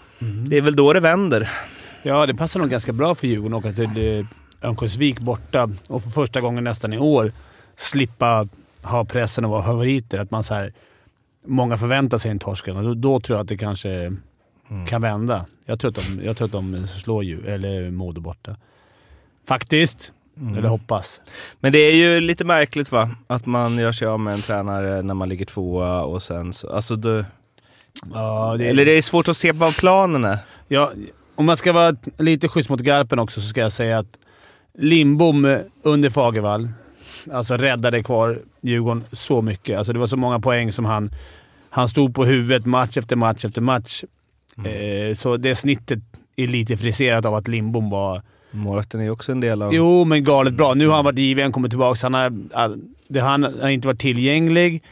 det är väl då det vänder. Ja, det passar nog ganska bra för Djurgården att åka till eh, Örnsköldsvik borta och för första gången nästan i år slippa ha pressen att vara favoriter. Att man så här, många förväntar sig en torsken och då, då tror jag att det kanske kan vända. Jag tror att de, jag tror att de slår ju, eller Modo borta. Faktiskt. Eller hoppas. Men det är ju lite märkligt va? Att man gör sig av med en tränare när man ligger tvåa och sen så... Alltså det, Ja, det, eller det är svårt att se vad planen är. Ja, om man ska vara lite schysst mot Garpen också så ska jag säga att Lindbom eh, under Fagervall alltså räddade kvar Djurgården så mycket. Alltså det var så många poäng som han... Han stod på huvudet match efter match efter match. Eh, så det snittet är lite friserat av att Lindbom var... Målvakten är också en del av... Jo, men galet bra. Nu har han varit JVM, kommit tillbaka. Han har, han har inte varit tillgänglig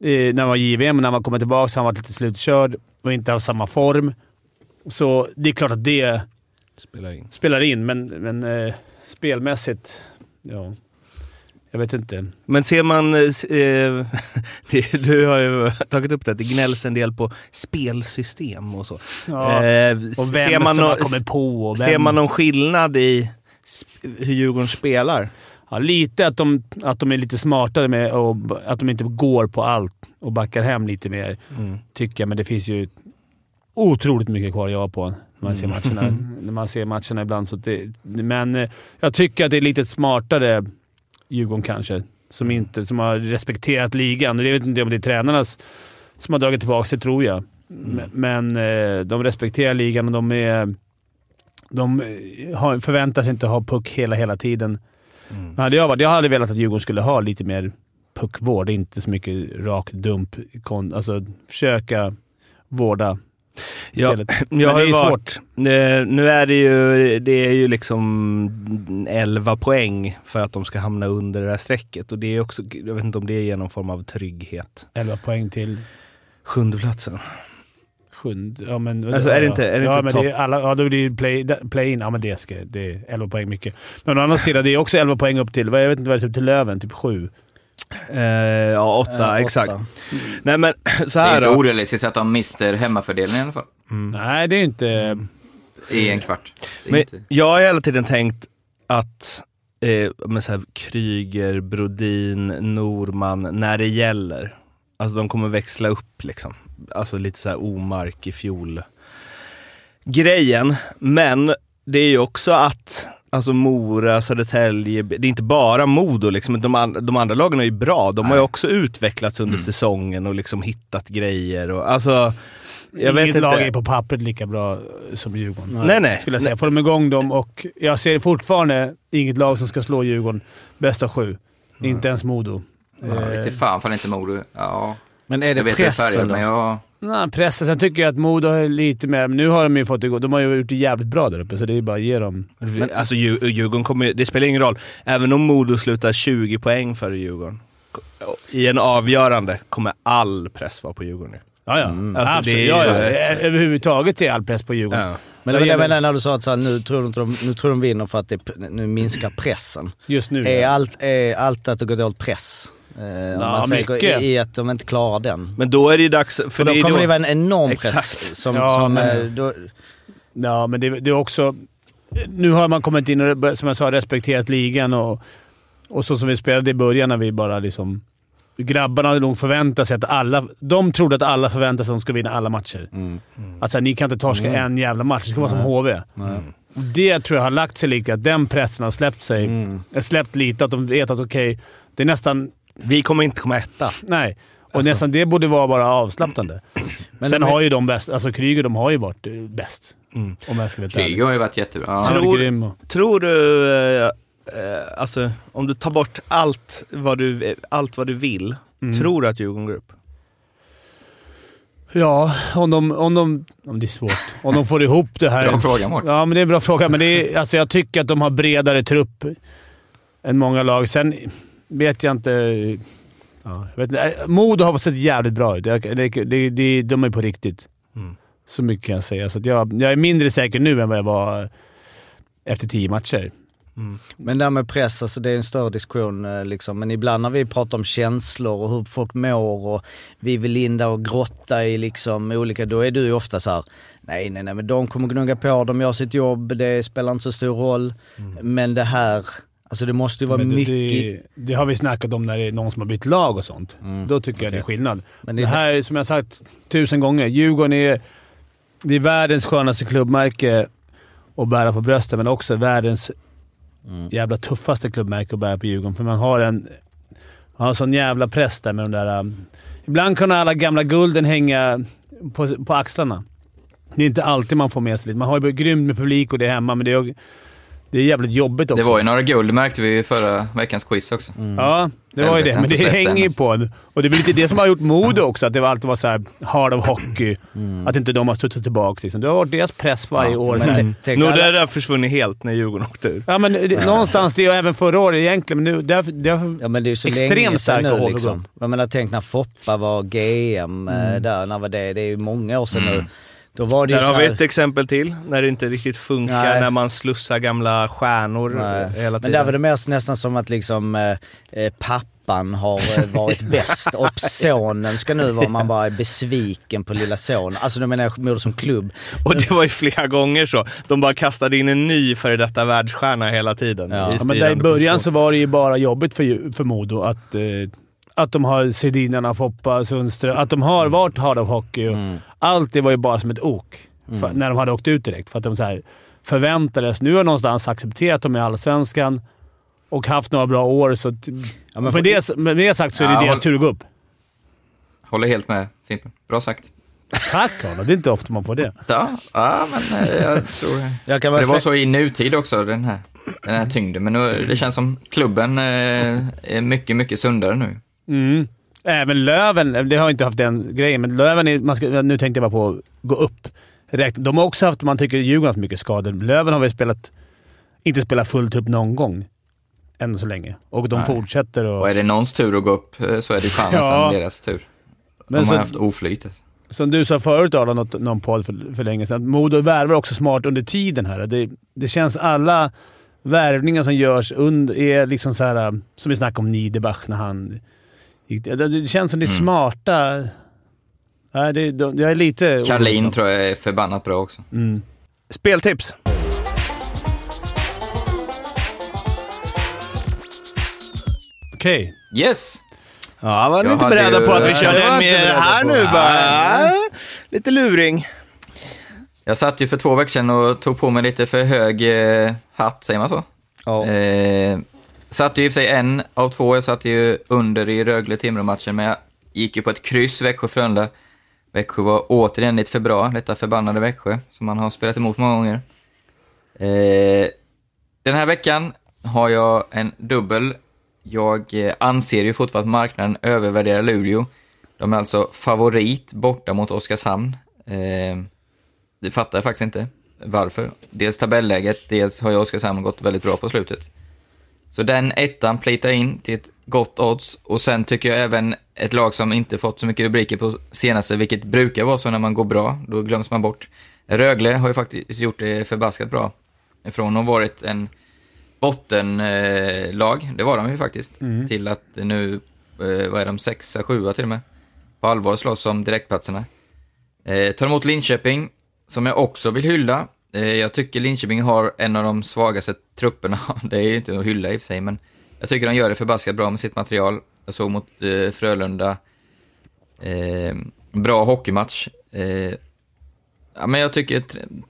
eh, när han var JVM, men när han kommer tillbaka har han varit lite slutkörd och inte har samma form. Så det är klart att det Spelar in. spelar in, men, men eh, spelmässigt... Ja, jag vet inte. Men ser man... eh, Eh, du har ju tagit upp det, att det gnälls en del på spelsystem och så. Ja, Eh, och vem ser man som har kommit på och vem... Ser man någon skillnad i hur Djurgården spelar? Ja, lite att de, att de är lite smartare med och att de inte går på allt och backar hem lite mer, Mm. tycker jag. Men det finns ju otroligt mycket kvar att göra på när man ser matcherna, när man ser matcherna ibland. Så det, men eh, jag tycker att det är lite smartare Djurgården kanske, som, inte, som har respekterat ligan. Jag vet inte om det är tränarna som har dragit tillbaka sig, tror jag. Men, men eh, de respekterar ligan och de är... De eh, har, förväntar sig inte ha puck hela, hela tiden. Men hade jag, varit, jag hade velat att Djurgården skulle ha lite mer puckvård, inte så mycket rak dump. Kon, alltså försöka vårda Ja, har det ju är varit, eh, nu är det ju, det är ju liksom 11 poäng för att de ska hamna under det här strecket. Och det är också, jag vet inte om det är någon form av trygghet. 11 poäng till Sjundeplatsen. sjunde. Ja, men, Alltså, är det inte- är det ja, inte men det är alla, ja, då blir det play, play-in. Ja, men det, ska, det är 11 poäng mycket. Men å andra sidan, det är också 11 poäng upp till, jag vet inte vad det är, typ till Löven. Typ 7. Eh, ja, åtta, Eh, exakt. åtta. Nej men så Det är här inte orealistiskt att de mister hemmafördelningen i alla fall. Nej, det är inte... I en kvart. Men inte... jag har hela tiden tänkt att eh, men så här, Kryger, Brodin, Norman, när det gäller, alltså de kommer växla upp liksom. Alltså lite så här omark i fjol grejen. Men det är ju också att Alltså Mora, Södertälje, det är inte bara Modo liksom. De, an- de andra lagen är ju bra. De har ju Nej. också utvecklats under säsongen och liksom hittat grejer. Och, alltså, jag vet Inget inte. lag är på pappret lika bra som Djurgården. Nej, nej. Skulle jag säga. Får de igång dem och jag ser fortfarande inget lag som ska slå Djurgården bäst av sju. Inte ens Modo. Ja, Eh, inte fan fan inte Modo. Ja, Men är jag det pressen färgad, då? men jag... Nej, pressen. Sen tycker jag att Modo har lite mer... Nu har de ju fått gå. De har ju gjort det jävligt bra där uppe, så det är bara att ge dem... Men, alltså Djur- Djurgården kommer Det spelar ingen roll. Även om Modo slutar 20 poäng före Djurgården. I en avgörande kommer all press vara på Djurgården. Ja, ja. Alltså, Absolut. det är ja, ja. Överhuvudtaget är all press på Djurgården. Ja. Men det var det jag menade när du sa att så här, nu, tror inte de, nu tror de vinner för att det, nu minskar pressen. Just nu. Är ja. allt, är allt att det går dåligt press? Eh, om Ja, man mycket. i, i att de inte klarar den. Men då är det ju dags... För, För det då kommer då, det vara en enorm press. Exakt. Som, Ja, som, men- eh, då, Ja, men det, det är också... Nu har man kommit in och, som jag sa, respekterat ligan och, och så som vi spelade i början när vi bara liksom... Grabbarna hade nog förväntat sig att alla... De trodde att alla förväntade sig att de skulle vinna alla matcher. mm. Att så här, ni kan inte torska en jävla match. Det ska vara som HV. Det tror jag har lagt sig lite, att den pressen har släppt sig. Mm. Släppt lite, att de vet att okej, det är nästan... Vi kommer inte komma etta. Nej. Och Alltså. nästan det borde vara bara avslappnande. Men Sen är- har ju de bäst. Alltså Kryger, de har ju varit eh, bäst. Mm. Om jag ska vara. Kryger har ju varit jättebra. Ja. Tror- och- Tror du... Eh, eh, alltså, om du tar bort allt vad du, allt vad du vill, Mm. tror du att Djurgården går upp? Ja, om de, om de... Om det är svårt. Om de får ihop det här. Bra fråga Mårten. Ja, men det är en bra fråga. Men det är, alltså, jag tycker att de har bredare trupp än många lag. Sen vet jag inte... Ja, jag vet inte. Eh, Modo har sett jävligt bra ut. Det, det, det, det, de är på riktigt. Mm. Så mycket kan jag säga. Så att jag, jag är mindre säker nu än vad jag var efter tio matcher. Men det här med press, alltså det är en större diskussion eh, liksom. Men ibland när vi pratar om känslor och hur folk mår och vi vill in där och grotta i liksom olika, då är du ju ofta så här: nej nej nej men de kommer gnugga på, de gör sitt jobb, det spelar inte så stor roll. Men det här, alltså det måste ju vara det, mycket... det, det har vi snackat om när det är någon som har bytt lag och sånt. Mm, Då tycker jag det är skillnad. Men det, det- här, som jag sagt tusen gånger, Djurgården är, det är världens skönaste klubbmärke att bära på bröstet, men också världens Mm. jävla tuffaste klubbmärke att bära på Djurgården. För man har en, man har sån jävla press där med de där... um, ibland kan alla gamla gulden hänga på, på axlarna. Det är inte alltid man får med sig lite. Man har ju grymt med publik och det är hemma, men det är, det är jävligt jobbigt också. Det var ju några guld märkte vi i förra veckans quiz också. Ja, det var ju det. Men det hänger ju på en. Och det är lite det som har gjort Modo också, att det var alltid var så här hard of hockey. Att inte de har studsat tillbaka. Liksom. Det har varit deras press varje Ja, år. Nordea har försvunnit helt när Djurgården åkte ur. Ja, men det, någonstans det, och även förra året egentligen, men nu... Det har, det har, Ja men det är så Extremt länge sedan starka nu liksom. Jag menar tänk när Foppa var GM eh, där, när var det? Det är ju många år sedan nu. Då var det Där har vi ett exempel till, när det inte riktigt funkar, Nej. när man slussar gamla stjärnor Nej. hela Men tiden. där var det mer nästan som att liksom eh, eh, pappan har eh, varit bäst och sonen ska nu vara, man bara är besviken på lilla son. Alltså då menar jag Modo som klubb. Och det var ju flera gånger så. De bara kastade in en ny före detta världsstjärna hela tiden. Ja. i ja, men där i början position. så var det ju bara jobbigt för, för Modo att, eh, att de har Sedinarna, Foppa, Sundström. Att de har varit hard of hockey. Mm. Allt det var ju bara som ett ok för, när de hade åkt ut direkt. För att de så här förväntades. Nu har någonstans accepterat dem i Allsvenskan och haft några bra år. Så att, Ja, men för- det, med det sagt så är det Ja, deras håll- tur att gå upp. Håller helt med Fimpen. Bra sagt. Tack Arla. Det är inte ofta man får det. Ja, ja men eh, jag tror... Jag kan Det var så i nutid också, den här, den här tyngden. Men nu, det känns som klubben eh, är mycket, mycket sundare nu. Mm. Även Löven, det har inte haft den grejen, men Löven är, man ska, nu tänkte jag bara på att gå upp. De har också haft, man tycker Djurgården har haft mycket skador. Löven har väl spelat, inte spelat full trupp någon gång. Än så länge. Och de Nej. fortsätter och... Och är det någons tur att gå upp eh, så är det chansen Ja. deras tur. Men De så- har haft oflyt. Som du sa förut Arla, något, någon podd för, för länge sedan, Modo värvar också smart under tiden här. Det, det känns alla värvningar som görs under, är liksom så här, som vi snackade om Niederbach när han. Det, känns som det är smarta... Nej, det, de, jag är lite... Karlin tror jag är förbannat bra också. Mm. Speltips. Okej. Yes! Ja, var ni inte beredda ju- på att vi körde en med här nu bara? Lite luring. Jag satt ju för två veckor sedan och tog på mig lite för hög eh, hatt, säger man så? Ja. Eh, Satte ju i och för sig en av två, jag satt ju under i Rögle-Timrå-matchen, men jag gick ju på ett kryss Växjö-Frölunda. Växjö var återigen lite för bra, detta förbannade Växjö, som man har spelat emot många gånger. Eh, den här veckan har jag en dubbel. Jag eh, anser ju fortfarande att marknaden övervärderar Luleå. De är alltså favorit borta mot Oskarshamn. Eh, det fattar jag faktiskt inte varför. Dels tabelläget, dels har ju Oskarshamn gått väldigt bra på slutet. Så den ettan plitar in till ett gott odds och sen tycker jag även ett lag som inte fått så mycket rubriker på senaste, vilket brukar vara så när man går bra, då glöms man bort. Rögle har ju faktiskt gjort det förbaskat bra. Från att ha varit en bottenlag, det var de ju faktiskt, till att nu, eh, vad är de, sexa, sjua till och med. På allvar slåss om direktplatserna. Eh, tar emot Linköping, som jag också vill hylla. Eh, jag tycker Linköping har en av de svagaste trupperna. Det är ju inte att hylla i och för sig, men jag tycker de gör det förbaskat bra med sitt material. Jag såg mot eh, Frölunda. Eh, bra hockeymatch. Eh, ja, men jag tycker,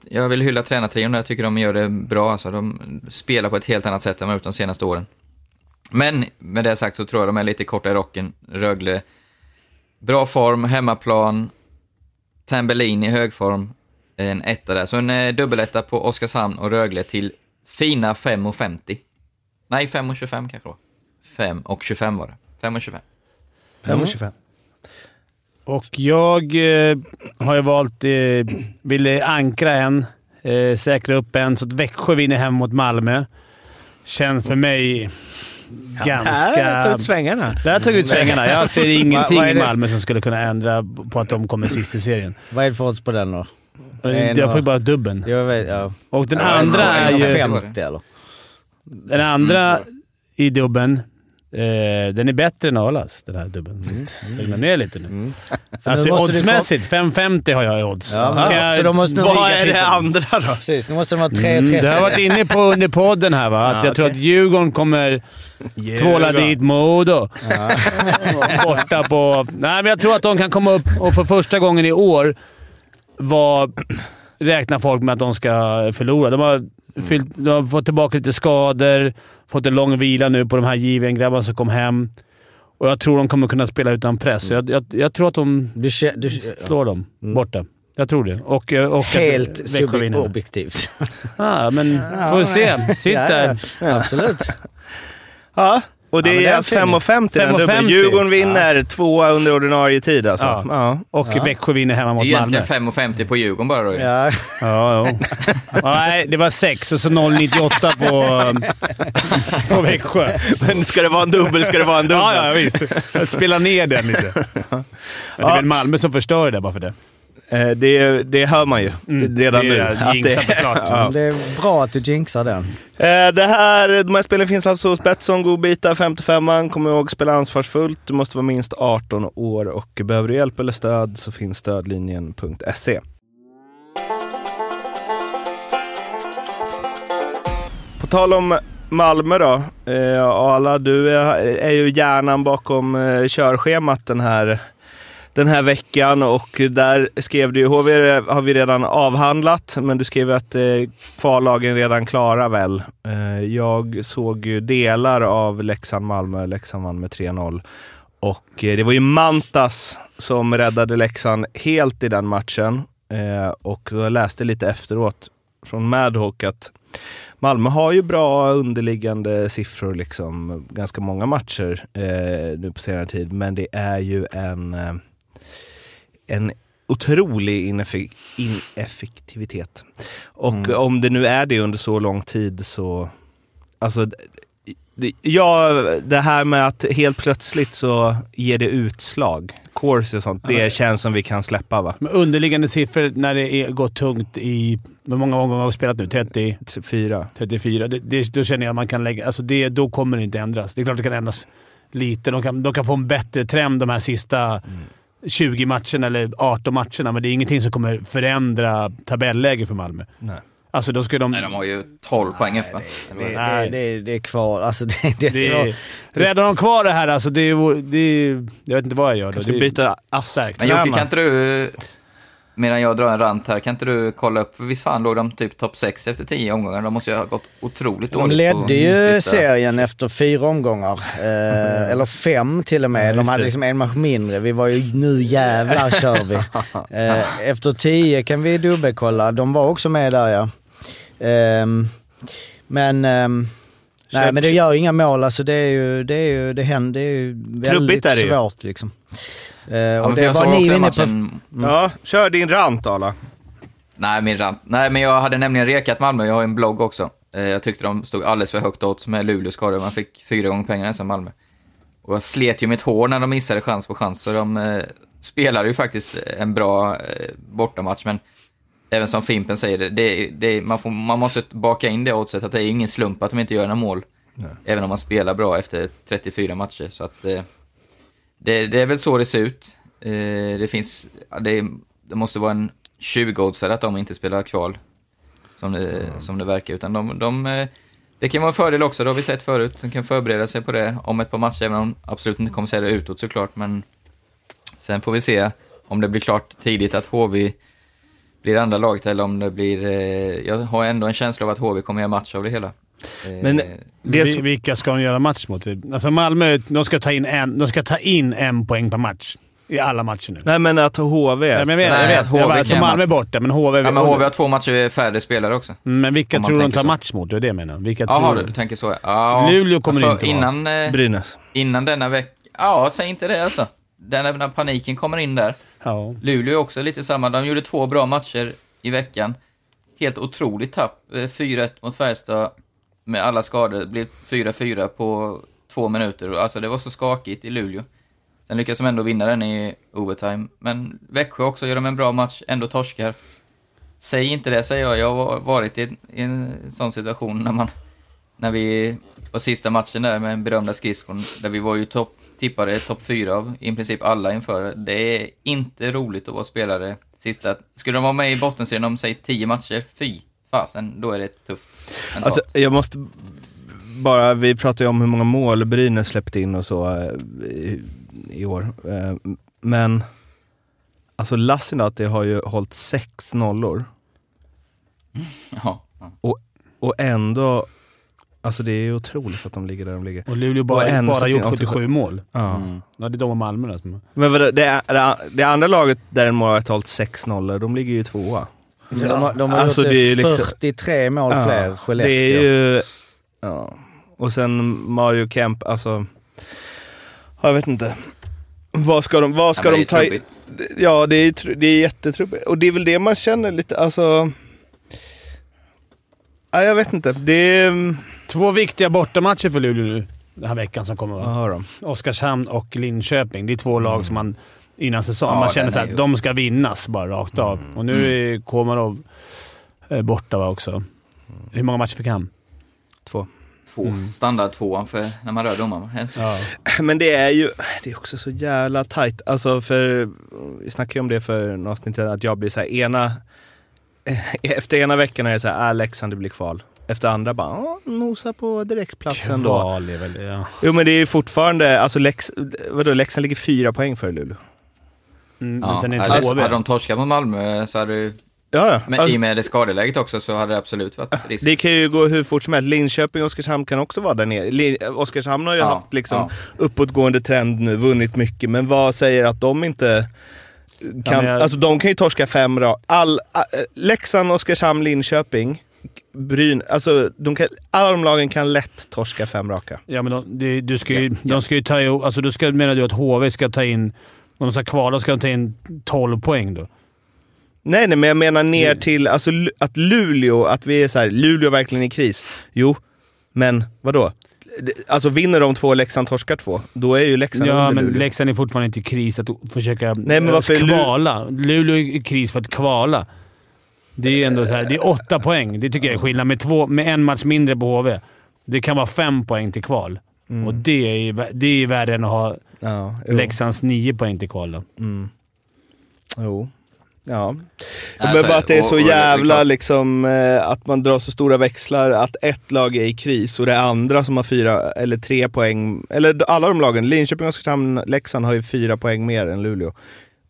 jag vill hylla tränartrion Jag tycker de gör det bra. Alltså, de spelar på ett helt annat sätt än vad de gjort de senaste åren. Men med det sagt så tror jag de är lite korta i rocken. Rögle, bra form, hemmaplan. Tambellin i hög form. En etta där. Så en eh, dubbeletta på Oskarshamn och Rögle till fina 5,50. Nej, 5,25 kanske då. 5 och 25 var det. 5,25. 5,25. Och jag eh, har ju valt... Eh, ville ankra en, eh, säkra upp en, så att Växjö vinner hem mot Malmö. Känns för mig ganska... Där tog ut svängarna. Där har jag tagit ut svängarna. Jag ser ingenting i? Malmö som skulle kunna ändra på att de kommer sist i serien. Vad är det för odds på den då? En Jag får ju bara dubben. Jag vet, ja. Och den Ja, andra en är ju... fem. 50 eller? Den andra i dubben, eh, den är bättre än Arlas, den här dubben. Mm. Lugna ner lite nu. nu Alltså oddsmässigt, 5,50 har jag i odds. Ja, jag- så de måste Vad är det titeln. andra då? Precis, nu måste de vara 3,30. Mm, det har varit inne på under podden här va? Att Ja, jag tror okej. att Djurgården kommer tvåla dit Modo. Borta på... Nej, men jag tror att de kan komma upp och för första gången i år var, räknar folk med att de ska förlora. De har, fyllt, de har fått tillbaka lite skador, fått en lång vila nu på de här JVM-grabbarna som kom hem. Och jag tror de kommer kunna spela utan press. Så Jag, jag, jag tror att de Du, du, slår dem borta. Jag tror det. Och, och att helt subjektivt. Ja, men får vi se. Sitt där. Ja, ja, absolut. Ja, och det Ja, det är är alltså fin. 5,50 den 5,50. dubbeln. Djurgården vinner tvåa under ordinarie tid alltså. Ja. Ja. Och Växjö vinner hemma Det mot är Malmö. egentligen 5,50 på Djurgården bara då. Ja. Ja, ja. Nej, det var 6 och så 0,98 på, på Växjö. Men ska det vara en dubbel ska det vara en dubbel. Ja, ja, visst. Jag spelar ner den lite. Men det är väl Malmö som förstör det bara för det. Eh, Det, det hör man ju Mm, redan det nu. jinxat klart. ja. Det är bra att du jinxar den. Eh, Det här, de här spelen finns alltså hos Betsson, godbitar, 55an. Kom ihåg, spela ansvarsfullt. Du måste vara minst 18 år och behöver du hjälp eller stöd så finns stödlinjen.se. På tal om Malmö då. Eh, Arla, du är, är ju hjärnan bakom eh, körschemat den här, den här veckan och där skrev du ju, HV har vi redan avhandlat, men du skrev att eh, kvallagen redan klara väl. Eh, jag såg ju delar av Leksand-Malmö, Leksand vann med 3-0. Och eh, det var ju Mantas som räddade Leksand helt i den matchen. Eh, och jag läste lite efteråt från Madhawk att Malmö har ju bra underliggande siffror, liksom, ganska många matcher eh, nu på senare tid, men det är ju en, eh, en otrolig ineffe- ineffektivitet. Och om det nu är det under så lång tid så, alltså, det, ja, det här med att helt plötsligt så ger det utslag, course och sånt, det känns som vi kan släppa va? Men underliggande siffror när det är, går tungt i... Hur många omgångar har vi spelat nu? 30? Typ Fyra. 34. Det, det, då känner jag att man kan lägga... Alltså det, då kommer det inte ändras. Det är klart det kan ändras lite. De kan, de kan få en bättre trend de här sista 20 matcherna eller 18 matcherna, men det är ingenting som kommer förändra tabelläget för Malmö. Nej. Alltså då ska de... Nej, de har ju 12 poäng upp va? Det, det, Nej. det, det är kvar. Alltså det, det är det är, räddar de kvar det här alltså, det är, det är, Jag vet inte vad jag gör då. Kanske byta starkt. Men Jocke, kan inte du, medan jag drar en rant här, kan inte du kolla upp, för visst fan låg de typ topp 6 efter 10 omgångar? De måste ju ha gått otroligt De dåligt på ledde ju sista- serien efter fyra omgångar. Eh, eller fem till och med. Ja, De hade det. liksom en match mindre. Vi var ju nu jävlar kör vi. Eh, efter tio kan vi dubbelkolla. De var också med där ja. Ehm, men ehm, Nej, men det gör inga mål. Alltså det är ju, det är ju, det händer, det är ju väldigt Trubbigt är det ju. svårt liksom. Eh, Ja, och det var ni inne på... matchen, Ja, kör din rant Arla. Nej, min rant. Nej, men jag hade nämligen rekat Malmö. Jag har en blogg också. Eh, Jag tyckte de stod alldeles för högt odds med Luleås skador. Man fick fyra gånger pengarna nästan Malmö. Och jag slet ju mitt hår när de missade chans på chans, så de eh, spelade ju faktiskt en bra eh, bortamatch, men även som Fimpen säger, det, det, det, man, får, man måste baka in det oddset att det är ingen slump att de inte gör några mål. Även om man spelar bra efter 34 matcher. Så att, eh, det, det är väl så det ser ut. Eh, det finns, det, det måste vara en 20-oddsare att de inte spelar kval. Som det, som det verkar. Utan de, de, eh, det kan vara en fördel också, det har vi sett förut. De kan förbereda sig på det om ett par matcher, även om de absolut inte kommer säga det utåt såklart. Men sen får vi se om det blir klart tidigt att HV blir andra laget eller om det blir... Eh, jag har ändå en känsla av att HV kommer göra match av det hela. Eh, Men det är Vi- så, Vilka ska de göra match mot? Alltså Malmö, de ska ta in en, de ska ta in en poäng per match. I alla matcher nu. nej men att HV... Nej, men jag vet, Nej, jag vet. att HV Jag vet, alltså Malmö är borta, men HV... ja, men HV har två matcher färre spelare också. Men vilka tror de tänker tar så. match mot? Det är det jag menar. Vilka Jaha, tror du tänker så. Ja, Luleå kommer för, inte vara. innan, eh, Brynäs. innan denna vecka... Ja, säg inte det alltså. Den, när paniken kommer in där. Ja. Luleå är också lite samma. De gjorde två bra matcher i veckan. Helt otroligt tapp. Eh, 4-1 mot Färjestad med alla skador. Det blev 4-4 på två minuter. Alltså det var så skakigt i Luleå. Sen lyckas de ändå vinna den i overtime. Men Växjö också gör de en bra match, ändå torskar. Säg inte det, säger jag. Jag har varit i en, i en sån situation när man... När vi på sista matchen där med den berömda skridskon, där vi var ju topp, tippade topp fyra av i princip alla inför. Det är inte roligt att vara spelare sista... Skulle de vara med i bottenserien om, säg, tio matcher, fy fasen, då är det tufft. Alltså, jag måste bara, vi pratade ju om hur många mål Brynäs släppte in och så eh, i, i år. Eh, Men alltså Lassinantti har ju hållit sex nollor ja, ja. och ändå, alltså det är ju otroligt att de ligger där de ligger. Och Luleå Och bara, en bara som gjort fin- 77 mål. Ja. Mm. Ja, det är de och Malmö då. som- Men det, det, det andra laget där en målvakt har hållit sex nollor, de ligger ju tvåa. Men de, har- de har Alltså, gjort det är ju det liksom- 43 mål fler, det Skellefteå. är ju... Ja. Och sen Mario Kemp, alltså... Jag vet inte. Vad ska de, vad ska Ja, de det ta i-. Ja, det är, tr- det är jättetrubbigt. Och det är väl det man känner lite, alltså... Ja, jag vet inte. Det är... Två viktiga bortamatcher för Luleå nu den här veckan som kommer. Vad Va? har de? Oskarshamn och Linköping. Det är två lag som man innan säsongen Ja, man känner så att ju- Mm. de ska vinnas bara rakt av. Och nu är Komarov eh, borta va, också. Hur många matcher fick han? Två. Två. Standard tvåan för när man rör domaren. Ja. Men det är ju, det är också så jävla tight. Alltså för, vi snackade ju om det för några avsnitt att jag blir så här ena, efter ena veckan är det så här, äh, Leksand det blir kval. Efter andra bara, "Ja, nosa på direktplatsen då. Kval är väl ja. Jo men det är ju fortfarande, alltså Lex, vadå, Leksand ligger fyra poäng före Luleå. Mm, men Ja, sen är det hade, inte HV. hade de torskat mot Malmö så hade det, Ja, ja. men Alltså, i och med det skadeläget också så hade det absolut varit risk. det kan ju gå hur fort som helst. Linköping och Oskarshamn kan också vara där nere. Oskarshamn har ju Ja, haft liksom ja. uppåtgående trend nu, vunnit mycket, men vad säger att de inte kan... jag- Alltså de kan ju torska fem ra- all, äh, Leksand, Oskarshamn, Linköping, Bryn, alltså de kan, alla de lagen kan lätt torska fem raka. Ja, men de, det- du ska ju, Ja, de ska ju ta alltså då ska, menar du att HV ska ta in... Om de ska kvala ska de ta in 12 poäng då? Nej, nej, men jag menar ner Mm. till alltså, att Luleå, att vi är så här, Luleå verkligen i kris. Jo, men vadå? Alltså vinner de två och Leksand torskar två, då är ju Leksand Ja, under men Luleå. Leksand är fortfarande inte i kris att försöka Nej, men eh, varför Lu- kvala. Luleå är i kris för att kvala. Det är ändå så här, det är åtta poäng. Det tycker jag är skillnad. Med, två, med en match mindre på HV. Det kan vara fem poäng till kval. Mm. Och det är, det är värre än att ha Ja, jo. Leksands nio poäng till kval. Då. Mm. Jo. Ja. Nej, men så bara att det är och- så och är jävla klart. liksom, eh, att man drar så stora växlar, att ett lag är i kris och det andra som har fyra eller tre poäng, eller alla de lagen, Linköping, Oskarshamn, Leksand har ju fyra poäng mer än Luleå.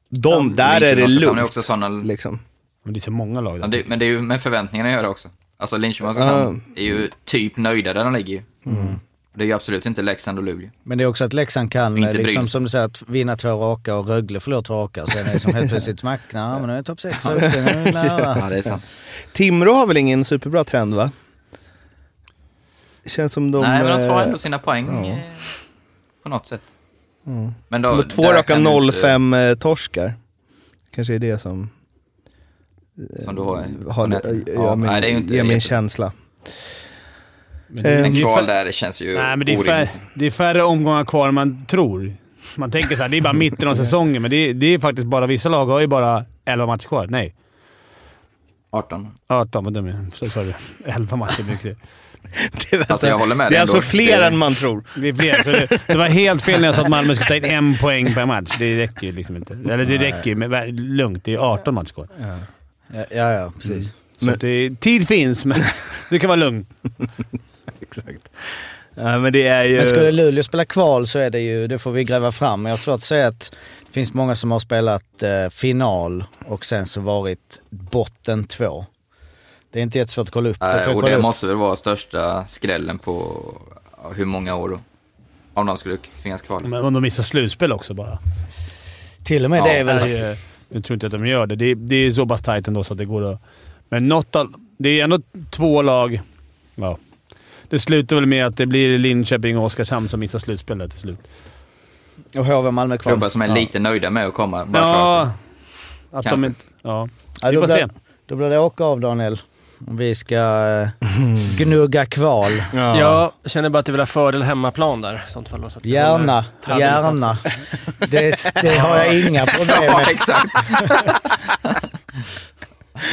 De, där är det och Oskarshamn är lugnt. också såna, Liksom. Men det är så många lag ja, där. det, men det är ju med förväntningarna att göra också. Alltså Linköping och Oskarshamn är ju typ nöjda där de ligger ju. Det är ju absolut inte Leksand och Luleå. Men det är också att Leksand kan, Inte liksom, som du säger, att vinna två raka och Rögle förlorar två raka. Sen är det som helt plötsligt smack, nej men nu är topp sex uppe, nu är nära. Ja, det är sant. Timrå har väl ingen superbra trend va? känns som de... Nej, men de tar eh, ändå sina poäng ja. eh, på något sätt. Mm. Men då, de har två raka kan du inte- 0-5 eh, torskar. Kanske är det som Som du har har, Ja, min, nej, det är ju inte ger min jätte- känsla. Men Eh, det, En det, är kval där, känns ju nej, men det, är fär, orimligt. det är färre omgångar kvar än man tror. Man tänker så här, det är bara mitten av säsongen, men det är, det är faktiskt bara... Vissa lag har ju bara 11 matcher kvar. Nej, 18. 18. Vad dum jag är. Så sa du. 11 matcher mycket. Det, vänta, Alltså jag håller med det är alltså fler Det- än man tror. Det är fler. Det, det var helt fel när jag sa att Malmö skulle ta in en poäng per match. Det räcker ju liksom inte. Eller det räcker ju, men lugnt. Det är 18 matcher kvar. Ja, ja, ja precis. Så Men- det, tid finns, men du kan vara lugn. Exakt. Ja, men det är ju... Men skulle Luleå spela kval så är det ju, det får vi gräva fram. Men jag har svårt att säga att det finns många som har spelat eh, final och sen så varit botten två. Det är inte jättesvårt att kolla upp. Jag och kolla det upp. måste väl vara största skrällen på hur många år då? Om de skulle tvingas kvala. Men om de missar slutspel också bara. Till och med Ja, det är väl... Eh, jag tror inte att de gör det. Det är, det är så pass tajt ändå så att det går att... Men något av, Det är ändå två lag. Ja. Det slutar väl med att det blir Linköping och Oskarshamn som missar slutspelet till slut. Och HV Malmö kvar. Klubbar som är ja. lite nöjda med att komma, bara Ja, att Kanske. de inte... Ja. Ja, Vi får blir- se. Då blir det åka av Daniel. Om vi ska eh, gnugga kval. Ja. Jag känner bara att du vill ha fördel hemmaplan där i sånt fall. Så Gärna, gärna. Det, det har jag inga problem Ja, med. exakt.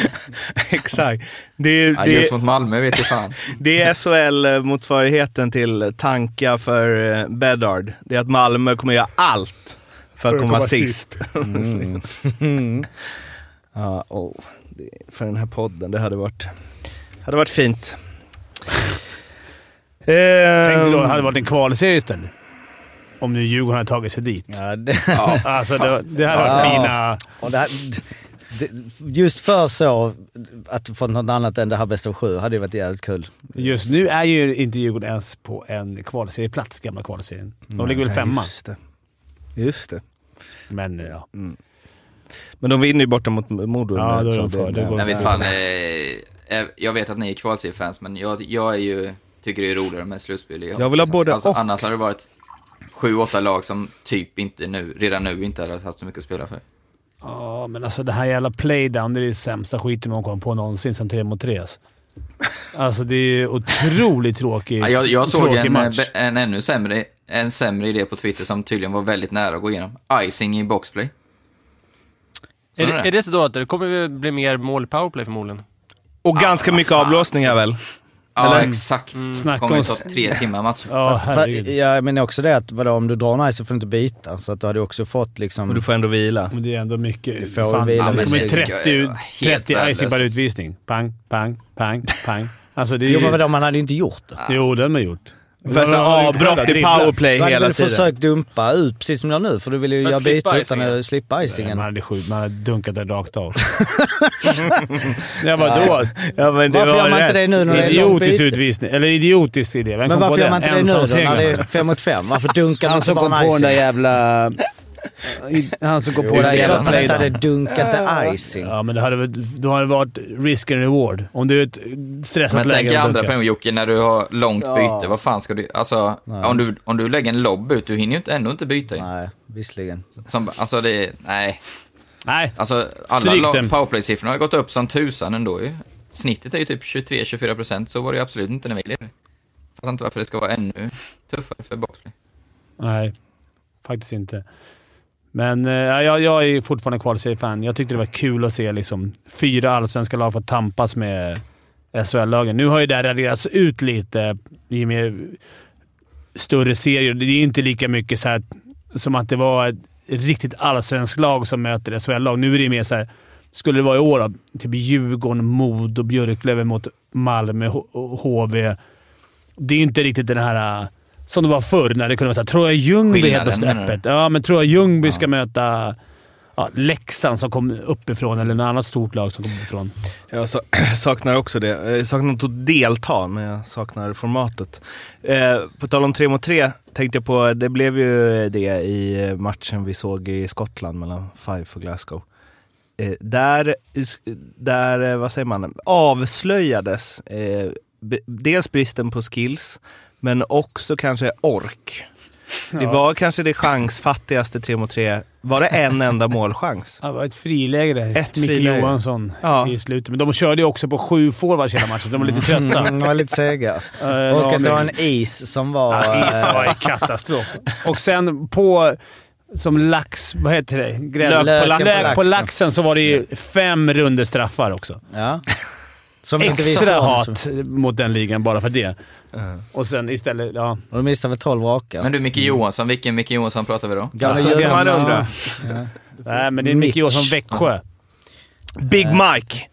Exakt. Det är, Ja, det, just mot Malmö vet jag fan. det är SHL-motsvarigheten till tanka för eh, Bedard. Det är att Malmö kommer göra allt för att komma, sist. Mm. Ja, oh, det, för den här podden, det hade varit, hade varit fint. Tänkte då Ehm, det hade varit en kvalserie istället. Om nu Djurgården hade tagit sig dit. Ja, det, Alltså det, det hade varit Ja. fina... och det, här- just för så, att få något annat än det här bästa av sju hade ju varit jävligt kul. Just nu är ju inte Djurgården ens på en kvalserieplats, gamla kvalserien. De ligger väl femma. Just det. Just det. Men ja. Men de vinner ju borta mot Modo. Ja, då är de för. Det Men visst fan, eh, eh, jag vet att ni är kvalseriefans, men jag, jag är ju, tycker det är roligare med slutspel. Jag vill ha både alltså, och. Annars hade det varit sju, åtta lag som typ inte nu, redan nu inte hade haft så mycket att spela för. Ja, men alltså det här jävla playdown, det är det sämsta skiten man kom på någonsin sen tre mot tre. alltså. Alltså det är otroligt tråkig, Ja, jag, jag såg en, match. eh, en ännu sämre, en sämre idé på Twitter som tydligen var väldigt nära att gå igenom. Icing i boxplay. Är, det- det? är det så då att det kommer ju bli mer mål i powerplay förmodligen? Och ganska mycket avblåsningar väl? Ja, eller? exakt. Snacka kommer om- ta tre timmar match. Ja, Fast, för, jag menar också det att vadå, om du drar en ice så får du inte byta. Så att du hade också fått liksom... Och du får ändå vila. Men det är ändå mycket. Du får Fan, vila det kommer Det jag 30, är ut- helt 30 icing per utvisning. Pang, pang, pang, pang. Alltså det är Jo men vadå, man hade ju inte gjort det. Jo, det har man gjort. För så avbrott i powerplay Du hade hela väl tiden. försökt dumpa ut precis som du gör nu, för du ville ju göra slippa byte utan att slippa icingen. Man hade, skjut, man hade dunkat det rakt av. ja, vadå? Ja, men det Varför var gör man inte det nu när det är Idiotisk utvisning. Eller idiotisk idé. Vem Men kom på varför gör man inte det nu då, när det är fem mot fem? Varför dunkar man Han inte som kom bara på en den där jävla... Han som kom på Jo, det är jävla inte hade dunkat det icing. Ja, men det hade, då hade det varit risk and reward. Om du är ett stressat Men tänk läge och andra dunkar. perioden Jocke, när du har långt Ja. byte, vad fan ska du... Alltså, Nej. om du, om du lägger en lobb ut, du hinner ju inte, ändå inte byta ju. Nej, visserligen. Som, alltså det, nej. Nej. Alltså alla Stryk lag- den. powerplay-siffrorna har gått upp som tusan ändå ju. Snittet är ju typ 23-24 procent, så var det ju absolut inte när vi lirade. Jag fattar inte varför det ska vara ännu tuffare för boxplay. Nej, faktiskt inte. Men eh, jag, jag är fortfarande kvalserie-fan. Jag tyckte det var kul att se liksom, fyra allsvenska lag få tampas med SHL-lagen. Nu har ju det här raderats ut lite i och med större serier. Det är inte lika mycket så här, som att det var ett riktigt allsvenskt lag som möter SHL-lag. Nu är det mer så här, skulle det vara i år då, typ Djurgården, Modo, Björklöven mot Malmö, H- HV. Det är inte riktigt den här... Som det var förr när det kunde vara såhär, Troja Ljungby helt plötsligt öppet. Ja, men Troja Ljungby Ja. ska möta ja, Leksand som kom uppifrån, eller något annat stort lag som kom uppifrån. Jag sa- saknar också det. Jag saknar att delta, men jag saknar formatet. Eh, på tal om tre mot tre tänkte jag på, det blev ju det i matchen vi såg i Skottland mellan Fife och Glasgow. Eh, där, där, eh, vad säger man, avslöjades eh, dels bristen på skills, men också kanske ork. Det var kanske det chansfattigaste 3 mot 3. Var det en enda målchans? Det var ett friläge där. Ett Micke friläge. Johansson Ja. i slutet. Men de körde ju också på sju forwards hela matchen, de var lite trötta. Mm, de var lite sega. Eh, Och att det var en is som var... Ja, isen var eh, ju katastrof. Och sen på, som lax, vad heter det? Grädde- Lök på laxen. Lök på laxen så var det ju fem runder straffar också. Ja. Som inte visste Extra hat mot den ligan bara för det. Och sen istället, ja. Och de missade väl 12 raka. Men du, Micke Johansson, vilken Micke Johansson pratar vi då? Alltså, gamla- undrar. Nej, men det är Micke. Johansson Växjö. Big Mike!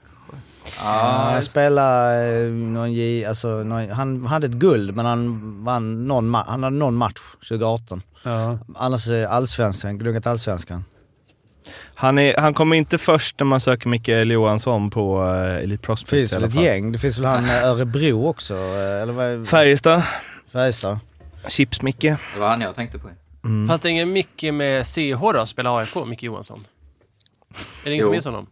Ja, han spelade eh, någon J, alltså, någon, han hade ett guld men han vann någon, han hade någon match 2018. Ja. Annars allsvenskan, gnuggat allsvenskan. Han, är, han kommer inte först när man söker Mikael Johansson på uh, Elite Det Prospects finns i väl ett gäng. Det finns väl han eh, Örebro också? eh, Eller vad är Färjestad, Färjestad? Chips-Micke. Det var han jag tänkte på. Mm. Fast det är ingen Micke med CH då, spelar AIK, Micke Johansson? Är det ingen som minns honom?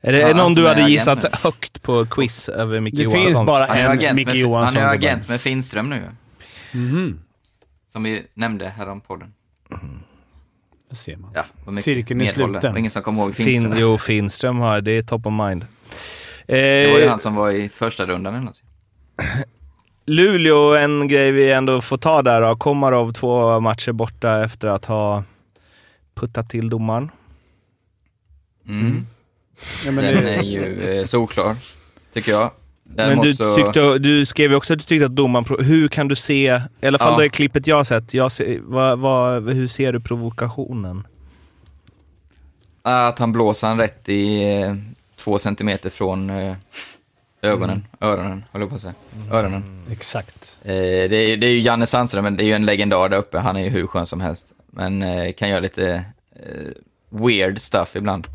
Är det Ja, någon du hade gissat nu. högt på quiz över Micke Det Johanssons? finns bara en agent, Micke med, Johansson. han är det agent med Finström nu. Mhm. Som vi nämnde härom podden. Det ser man. Ja, mycket Cirkeln är där. sluten. Ingen som kommer ihåg Fin, Finström. jo, Finström har det är top of mind. Det var ju Eh, han som var i första rundan eller något. Luleå, en grej vi ändå får ta där då. Komarov två matcher borta efter att ha puttat till domaren. Mm. Ja, men Den det, är ju eh, solklar, tycker jag. Men Däremot du, så... tyckte, du skrev ju också att du tyckte att domaren... Hur kan du se, i alla fall Ja. det klippet jag har sett, jag ser, vad, vad, hur ser du provokationen? Att han blåser han rätt i eh, två centimeter från eh, ögonen, öronen, håller jag på att säga. Öronen. exakt. Eh, det, är, det är ju Janne Sandström, men det är ju en legendar där uppe. Han är ju hur skön som helst. Men eh, kan göra lite eh, weird stuff ibland.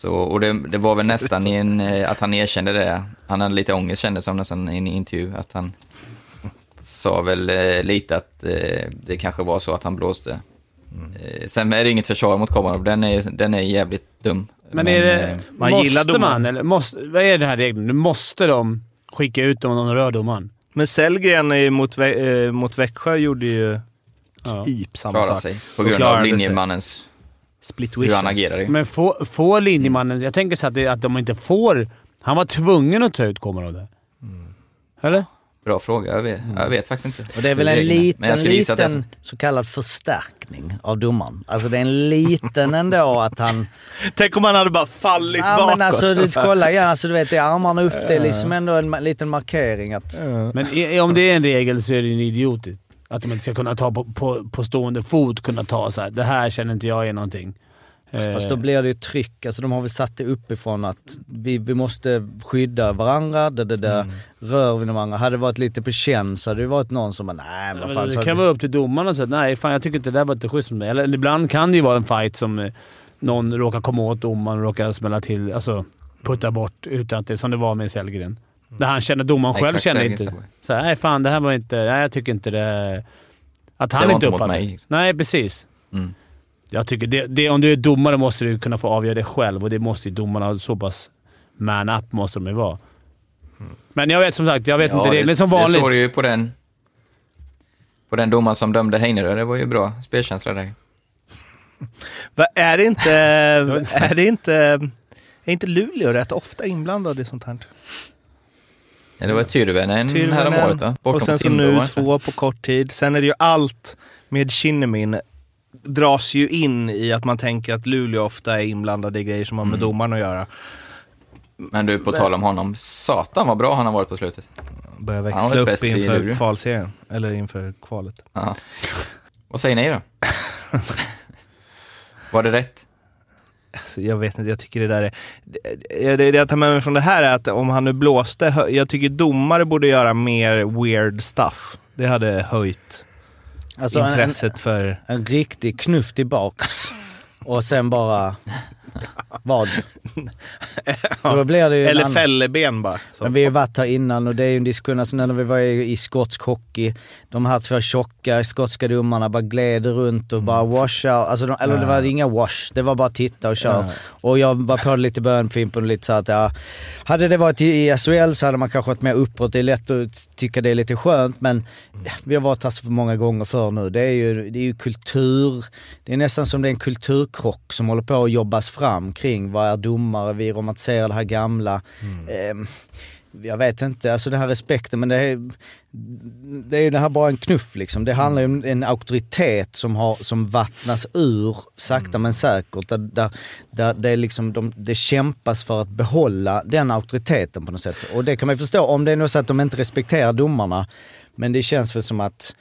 Så, och det, det var väl nästan i en, eh, att han erkände det. Han hade lite ångest kändes som nästan i en intervju. Att han sa väl eh, lite att eh, det kanske var så att han blåste. Eh, sen är det inget försvar mot Komarov. Den är, den är jävligt dum. Men är det... eh, man måste man, eller måste, vad är den här regeln? Nu måste de skicka ut dem om de rör domaren. Men Sellgren mot, eh, mot Växjö gjorde ju Ja. typ samma klara sak. sig på grund av linjemannens, hur han agerar. Men får, får linjemannen... Jag tänker så att, det, att de inte får... Han var tvungen att ta ut Komarov där. Eller? Bra fråga, jag vet, jag vet faktiskt inte. Och det är väl en liten, liten så kallad förstärkning av domaren. Alltså det är en liten ändå att han... Tänk om han hade bara fallit Ja bakåt. men alltså du, kolla igen, alltså, du vet det är armarna upp, det är liksom ändå en liten markering att... Men om det är en regel så är det ju idiotiskt. Att de inte ska kunna ta på, på, på stående fot, kunna ta så här. Det här känner inte jag är någonting. Eh, Fast då blir det ju tryck, alltså de har väl satt det uppifrån att vi, vi måste skydda varandra, det, det, det. Mm. rör vi de andra. Hade det varit lite på känn så hade det varit någon som bara nej men vad fan. det kan vara upp till domaren och säga nej, fan jag tycker inte det där var inte schysst med mig. Eller ibland kan det ju vara en fight som eh, någon råkar komma åt domaren och råkar smälla till, alltså putta bort utan att det som det var med Sellgren. Där han känner, domaren själv Exakt, känner inte... det. Så här, nej fan det här var inte... Nej jag tycker inte det... Att han Det var inte uppfattar. mig, liksom. Nej precis. Mm. Jag tycker det, det, om du är domare måste du kunna få avgöra det själv och det måste ju domarna så pass man-up måste de ju vara. Men jag vet som sagt, jag vet inte det. Men som Det vanligt. såg du ju på den, på den domaren som dömde Heinerö. Det var ju bra spelkänsla där. Va, är det inte... är det inte... Är inte Luleå rätt ofta inblandad i sånt här? Ja, det var Tyrvännen Tyrvännen. häromåret va? Bortom Och sen så nu två på kort tid. Sen är det ju allt med Kinnemin dras ju in i att man tänker att Luleå ofta är inblandade i grejer som har med Mm. domaren att göra. Men du, på tal om honom. Satan vad bra han har varit på slutet. Börjar växla upp inför kvalserien. Eller inför kvalet. Ja. Vad säger ni då? var det rätt? Alltså, jag vet inte, jag tycker det där är... Det, det, det jag tar med mig från det här är att om han nu blåste, jag tycker domare borde göra mer weird stuff. Det hade höjt Alltså en, en, intresset för... en riktig knuff tillbaks och sen bara Vad? Då blir det ju Eller annan- fälleben bara. Så. Men vi har varit här innan och det är ju en diskussion, alltså när vi var i skotsk hockey, de här två tjocka skotska domarna bara gled runt och bara washa, alltså de, eller det var inga wash, det var bara titta och kör. Och jag var på det lite i början Fimpen och lite så att ja, hade det varit i, SHL så hade man kanske varit mer uppåt, det är lätt att tycka det är lite skönt men vi har varit här så många gånger för nu. Det är ju, det är ju kultur, det är nästan som det är en kulturkrock som håller på att jobbas fram kring vad är domare, vi romantiserar det här gamla. Ehm, jag vet inte, alltså den här respekten men det är, det är ju det här bara en knuff liksom. Det handlar ju om en auktoritet som, har, som vattnas ur sakta men säkert. Där, där, där det, är liksom, de, det kämpas för att behålla den auktoriteten på något sätt. Och det kan man ju förstå om det är något så att de inte respekterar domarna. Men det känns väl som att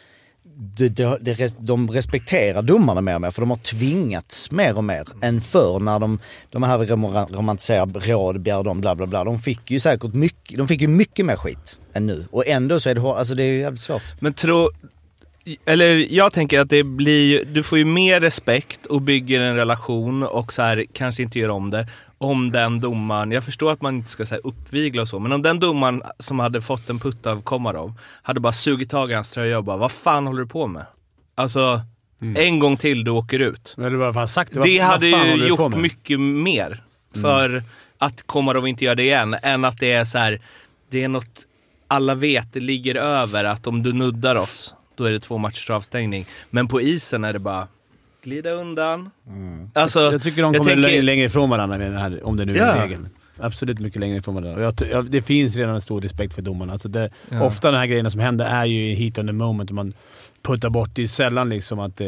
de, de respekterar domarna mer och mer för de har tvingats mer och mer än förr när de, de här romantiserade råd, begär dem, bla bla bla. De fick ju säkert mycket, de fick ju mycket mer skit än nu. Och ändå så är det alltså det är ju jävligt svårt. Men tro... Eller jag tänker att det blir du får ju mer respekt och bygger en relation och så här kanske inte gör om det. Om den domaren, jag förstår att man inte ska säga uppvigla och så, men om den domaren som hade fått en putt av Komarov hade bara sugit tag i hans tröja och bara vad fan håller du på med? Alltså, en gång till du åker ut. Eller sagt? Det vad hade ju gjort mycket mer för att Komarov inte gör det igen, än att det är så här. det är något alla vet, det ligger över att om du nuddar oss, då är det två matchers avstängning. Men på isen är det bara glida undan. Alltså, Jag tycker de kommer tänker- lä- längre ifrån varandra med det här, om det nu Ja. är regeln. Absolut mycket längre ifrån varandra. Och Jag, jag, det finns redan en stor respekt för domarna. Alltså det, Ja. Ofta de här grejerna som händer är ju i heat on the moment. Man puttar bort. Det är sällan liksom att eh,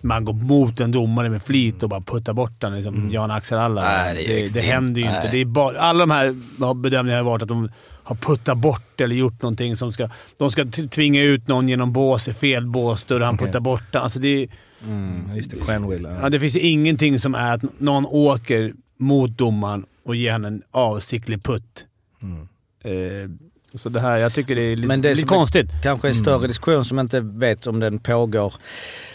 man går mot en domare med flit och bara puttar bort den. Liksom Jan Axel Alla. Nej, det det, det händer ju inte. Det är bara, alla de här bedömningarna har varit att de har puttat bort eller gjort någonting som ska... De ska tvinga ut någon genom bås i fel bås där han Okej. puttar bort den. Alltså det är, Mm, just det, Quenville. Ja, det finns ingenting som är att någon åker mot domaren och ger henne en avsiktlig putt. Eh, så det här, jag tycker det är li- Men det lite som är- konstigt. Kanske en större diskussion som inte vet om den pågår.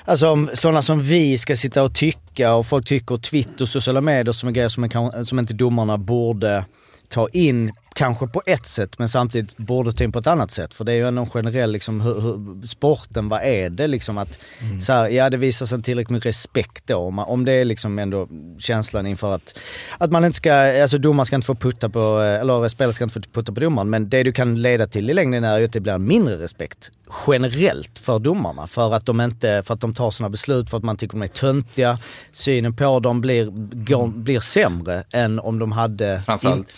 Alltså om sådana som vi ska sitta och tycka och folk tycker Twitter och sociala medier som är grejer som, är, kan- som inte domarna borde ta in, kanske på ett sätt men samtidigt borde ta in på ett annat sätt. För det är ju ändå en generell, liksom, hur, hur, sporten, vad är det liksom att, så här, ja det visas en tillräckligt mycket respekt då. Om, om det är liksom ändå känslan inför att, att man inte ska, alltså domaren ska inte få putta på, eller spelare ska inte få putta på domaren. Men det du kan leda till i längden är ju att det blir en mindre respekt generellt för domarna. För att de inte, för att de tar sådana beslut, för att man tycker de är töntiga. Synen på dem blir, går, blir sämre än om de hade... Framförallt.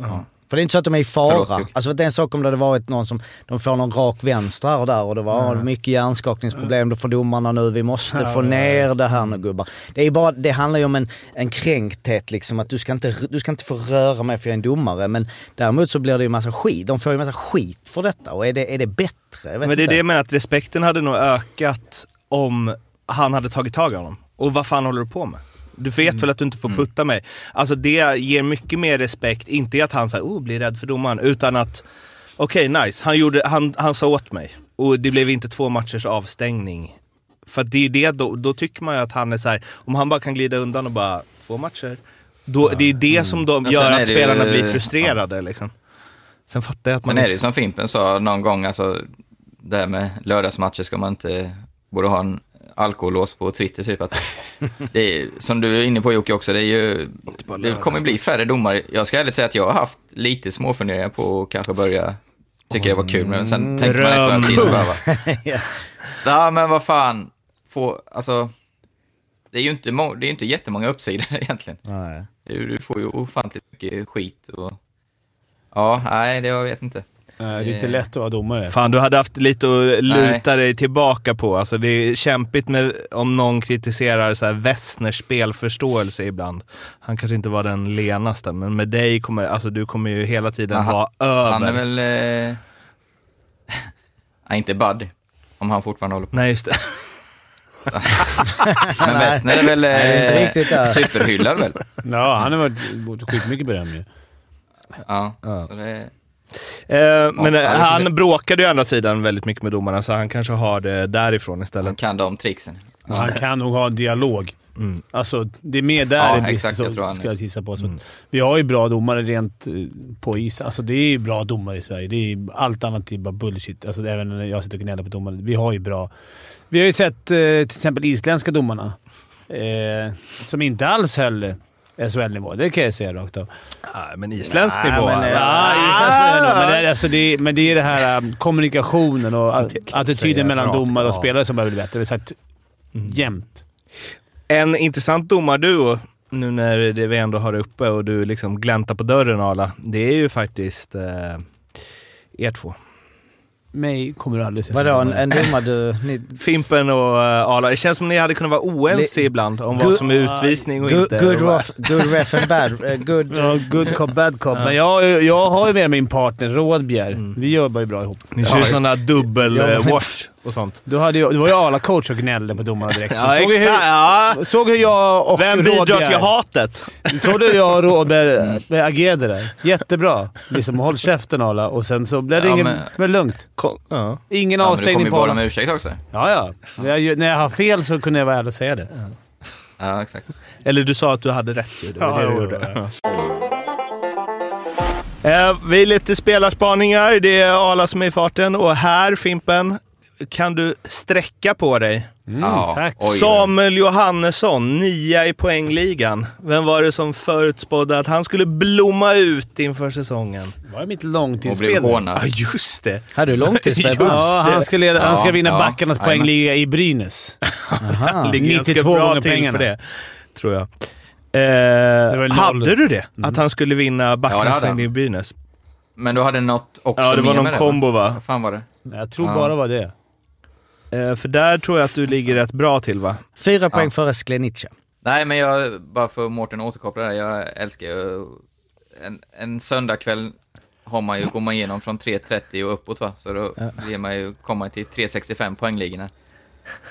Ja. För det är inte så att de är i fara. Förlåt, alltså det är en sak om det hade varit någon som, de får någon rak vänster här och där och det var mycket hjärnskakningsproblem, då får domarna nu, vi måste få ner det här nu gubbar. Det, är bara, det handlar ju om en, en kränkthet liksom, att du ska, inte, du ska inte få röra mig för jag är en domare. Men däremot så blir det ju massa skit, de får ju massa skit för detta och är det, är det bättre? Men det är inte. det jag menar, att respekten hade nog ökat om han hade tagit tag i honom. Och vad fan håller du på med? Du vet väl att du inte får putta mig? Alltså det ger mycket mer respekt, inte i att han säger oh, blir rädd för domaren, utan att okej nice, han, gjorde, han, han sa åt mig. Och det blev inte två matchers avstängning. För det är det, då, då tycker man ju att han är så här, om han bara kan glida undan och bara, två matcher. Då, Det är det som de Men gör att det ju- spelarna blir frustrerade liksom. Sen fattar jag att man Sen är det ju som Fimpen sa någon gång, alltså det här med lördagsmatcher ska man inte, borde ha en alkohollås på Twitter typ. Att det är, som du är inne på Jocke också, det är ju, det kommer bli färre domare. Jag ska ärligt säga att jag har haft lite småfunderingar på att kanske börja tycka det var kul, men sen tänker man efter en tid och bara, va? Ja, men vad fan, få, alltså, det är ju inte, må- det är inte jättemånga uppsidor egentligen. Nej. Du, du får ju ofantligt mycket skit och, ja, nej, det jag vet inte. Eh, det är inte lätt att vara domare. Fan, du hade haft lite att luta Nej. dig tillbaka på. Alltså, det är kämpigt med, om någon kritiserar så här Westners spelförståelse ibland. Han kanske inte var den lenaste, men med dig kommer alltså, du kommer ju hela tiden Aha. vara över. Han är väl... Eh... Nej, inte Bud. Om han fortfarande håller på. Nej, just det. Men Westner är väl Nej, inte eh, riktigt där. superhyllad väl? Ja, han har varit mot skitmycket beröm ju. Ja. Ja. Så det... Eh, men Ja, eh, ja, det- han bråkade ju å andra sidan väldigt mycket med domarna, så han kanske har det därifrån Han istället. kan de tricksen. Han kan nog ha en dialog Mm. Alltså, det är mer där Ja, det brister, exakt. så, Jag tror han ska jag gissa på. Så. Mm. Vi har ju bra domare rent eh, på is. Alltså, det är ju bra domare i Sverige. Det är, allt annat är bara bullshit. Alltså, även när jag sitter och gnäller på domare. Vi har ju bra... Vi har ju sett eh, till exempel isländska domarna eh, som inte alls höll SHL-nivå. Det kan jag säga rakt av. Nej, men isländsk Nej, nivå. men, Ja, isländska men, det, är- alltså, det, är- men det är det här um, kommunikationen och attityden mellan domare och spelare som behöver bli bättre. Det vi sagt Mm. jämt. En intressant domarduo, nu när det vi ändå har det uppe och du liksom gläntar på dörren Arla, det är ju faktiskt eh, er två. Mig kommer du aldrig se Vadå, en, en domare du... Ni, Fimpen och uh, Arla, det känns som ni hade kunnat vara oense ibland om Good- vad som är utvisning och good, inte. good, Och- ref, good ref and bad. eh, good, Ja, good cop, bad cop. Men jag, jag har ju med min partner Rådbjer. Mm. Vi jobbar ju bra ihop. Ni Ja, kör ju just- sådana dubbel Och sånt. Du, hade ju, du var ju Arla-coach och gnällde på domarna direkt. Ja, såg, exakt. Ja. hur, såg hur jag och Vem bidrar till hatet? Såg du hur jag och äh, agerade där? Jättebra. Liksom, håll käften Arla. Och sen så blev det Ja, ingen, men- men lugnt. Kom, ja. Ingen Ja, men du kommer avstängning ju på bara Arla. med ursäkt också. Ja, ja. När jag, när jag har fel så kunde jag vara ärlig och säga det. Ja, exakt. Eller du sa att du hade rätt ju. Det var Ja, det du jo, gjorde. Eh, vi är lite spelarspaningar. Det är Arla som är i farten och här Fimpen kan du sträcka på dig. Mm, Ja, tack. oj. Samuel Johannesson, nia i poängligan. Vem var det som förutspådde att han skulle blomma ut inför säsongen? Det var mitt långtidsspel. Ja, just det. hade du långtidsspel? Ja, han ska, leda, han ska Ja, vinna ja. backarnas Jajamän. poängliga i Brynäs. Ligger ganska 92 bra gånger till pengarna. för det, tror jag. Eh, hade du det? Att han skulle vinna Ja, det hade backarna han. i Brynäs? Men du hade något också Ja, det var någon kombo va? Vad fan var det? Jag tror Ja. bara det var det. Eh, för där tror jag att du ligger rätt bra till va? Fyra poäng Ja. före Sklenica. Nej, men jag, bara för Mårten återkoppla där, jag älskar ju en, en söndagkväll har man ju, går man igenom från 3.30 och uppåt va, så då blir man ju, kommer till 3.65 poängligorna.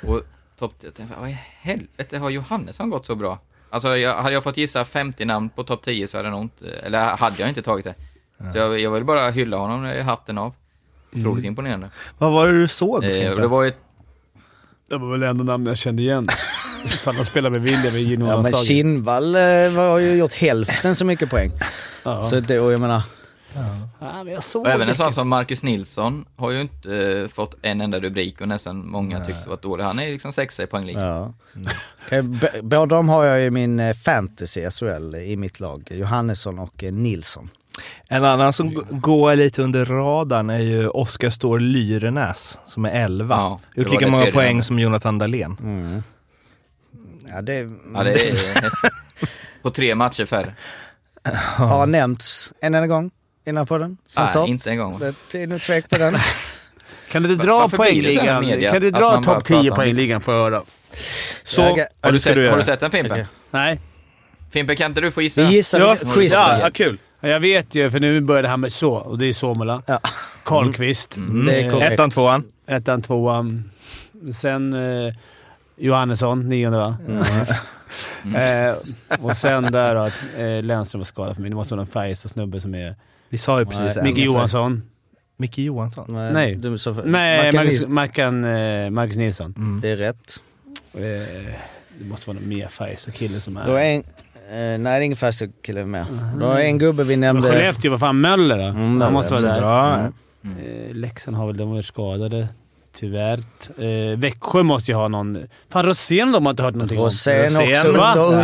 Och topp, jag tänkte, vad i helvete har Johannesson gått så bra? Alltså, jag, hade jag fått gissa 50 namn på topp 10 så hade jag nog inte, eller hade jag inte tagit det. Så jag, jag vill bara hylla honom i hatten av. Otroligt imponerande. Vad var det du såg Eh, det var ju Det var väl ändå namn jag kände igen. Fan, han spelar med William i Ja, men juniorlandslaget. Kinnvall eh, har ju gjort hälften så mycket poäng. Ja. Så det, och jag menar, Ja, men jag såg Och även en sån som Marcus Nilsson har ju inte eh, fått en enda rubrik och nästan många tyckte var dålig. Han är liksom sexa i poängligan. ja. B- Båda de har jag i min eh, fantasy SHL i mitt lag. Johannesson och eh, Nilsson. En annan som g- går lite under radarn är ju Oskar Ståhl Lyrenäs som är 11. Ja, det Gjort var lika det många tredje poäng namnet. som Jonathan Dahlén. Mm. Ja, det, Ja, det är på tre matcher färre. har nämnts en enda gång innan på den. Sen Nej, start. inte en gång. Det är nog tvek på den. Kan du inte dra varför blir det så här med poängligan? media? Kan du Att dra man bara topp pratar 10 om poängligan får jag höra? Så, Jag- ja, Har det du, ska sett, du har du sett den Fimpen? Okej. Nej. Fimpen, kan inte du få gissa? Vi gissar Ja, quiz. ja, ja, kul. Jag vet ju, för nu börjar det här med så. Och det är Suomela. Ja. Karlqvist. Mm. Eh, korrekt. Ettan, tvåan. Ettan, tvåan. Sen eh, Johannesson, nionde va? eh, och sen där då, eh, Lennström var skadad för mig. Det måste vara någon Färjestad-snubbe som är... Vi sa ju precis en. Micke Johansson. Micke Johansson. Nej. Du, så, Nej, Marcus, Mackan, eh, Marcus Nilsson. Mm. Det är rätt. Eh, det måste vara någon mer Färjestad-kille som är... Då är en, nej, det är ingen Färjestad-kille med. Då är en gubbe vi Men nämnde. Skellefteå, vad fan Möller då? Mm, Han måste vara där. Ja, Eh, Leksand har väl, de varit skadade. Tyvärr. Eh, Växjö måste ju ha någon... Fan, Rosén de har inte hört någonting Rosén Rosén. också Va? Ja.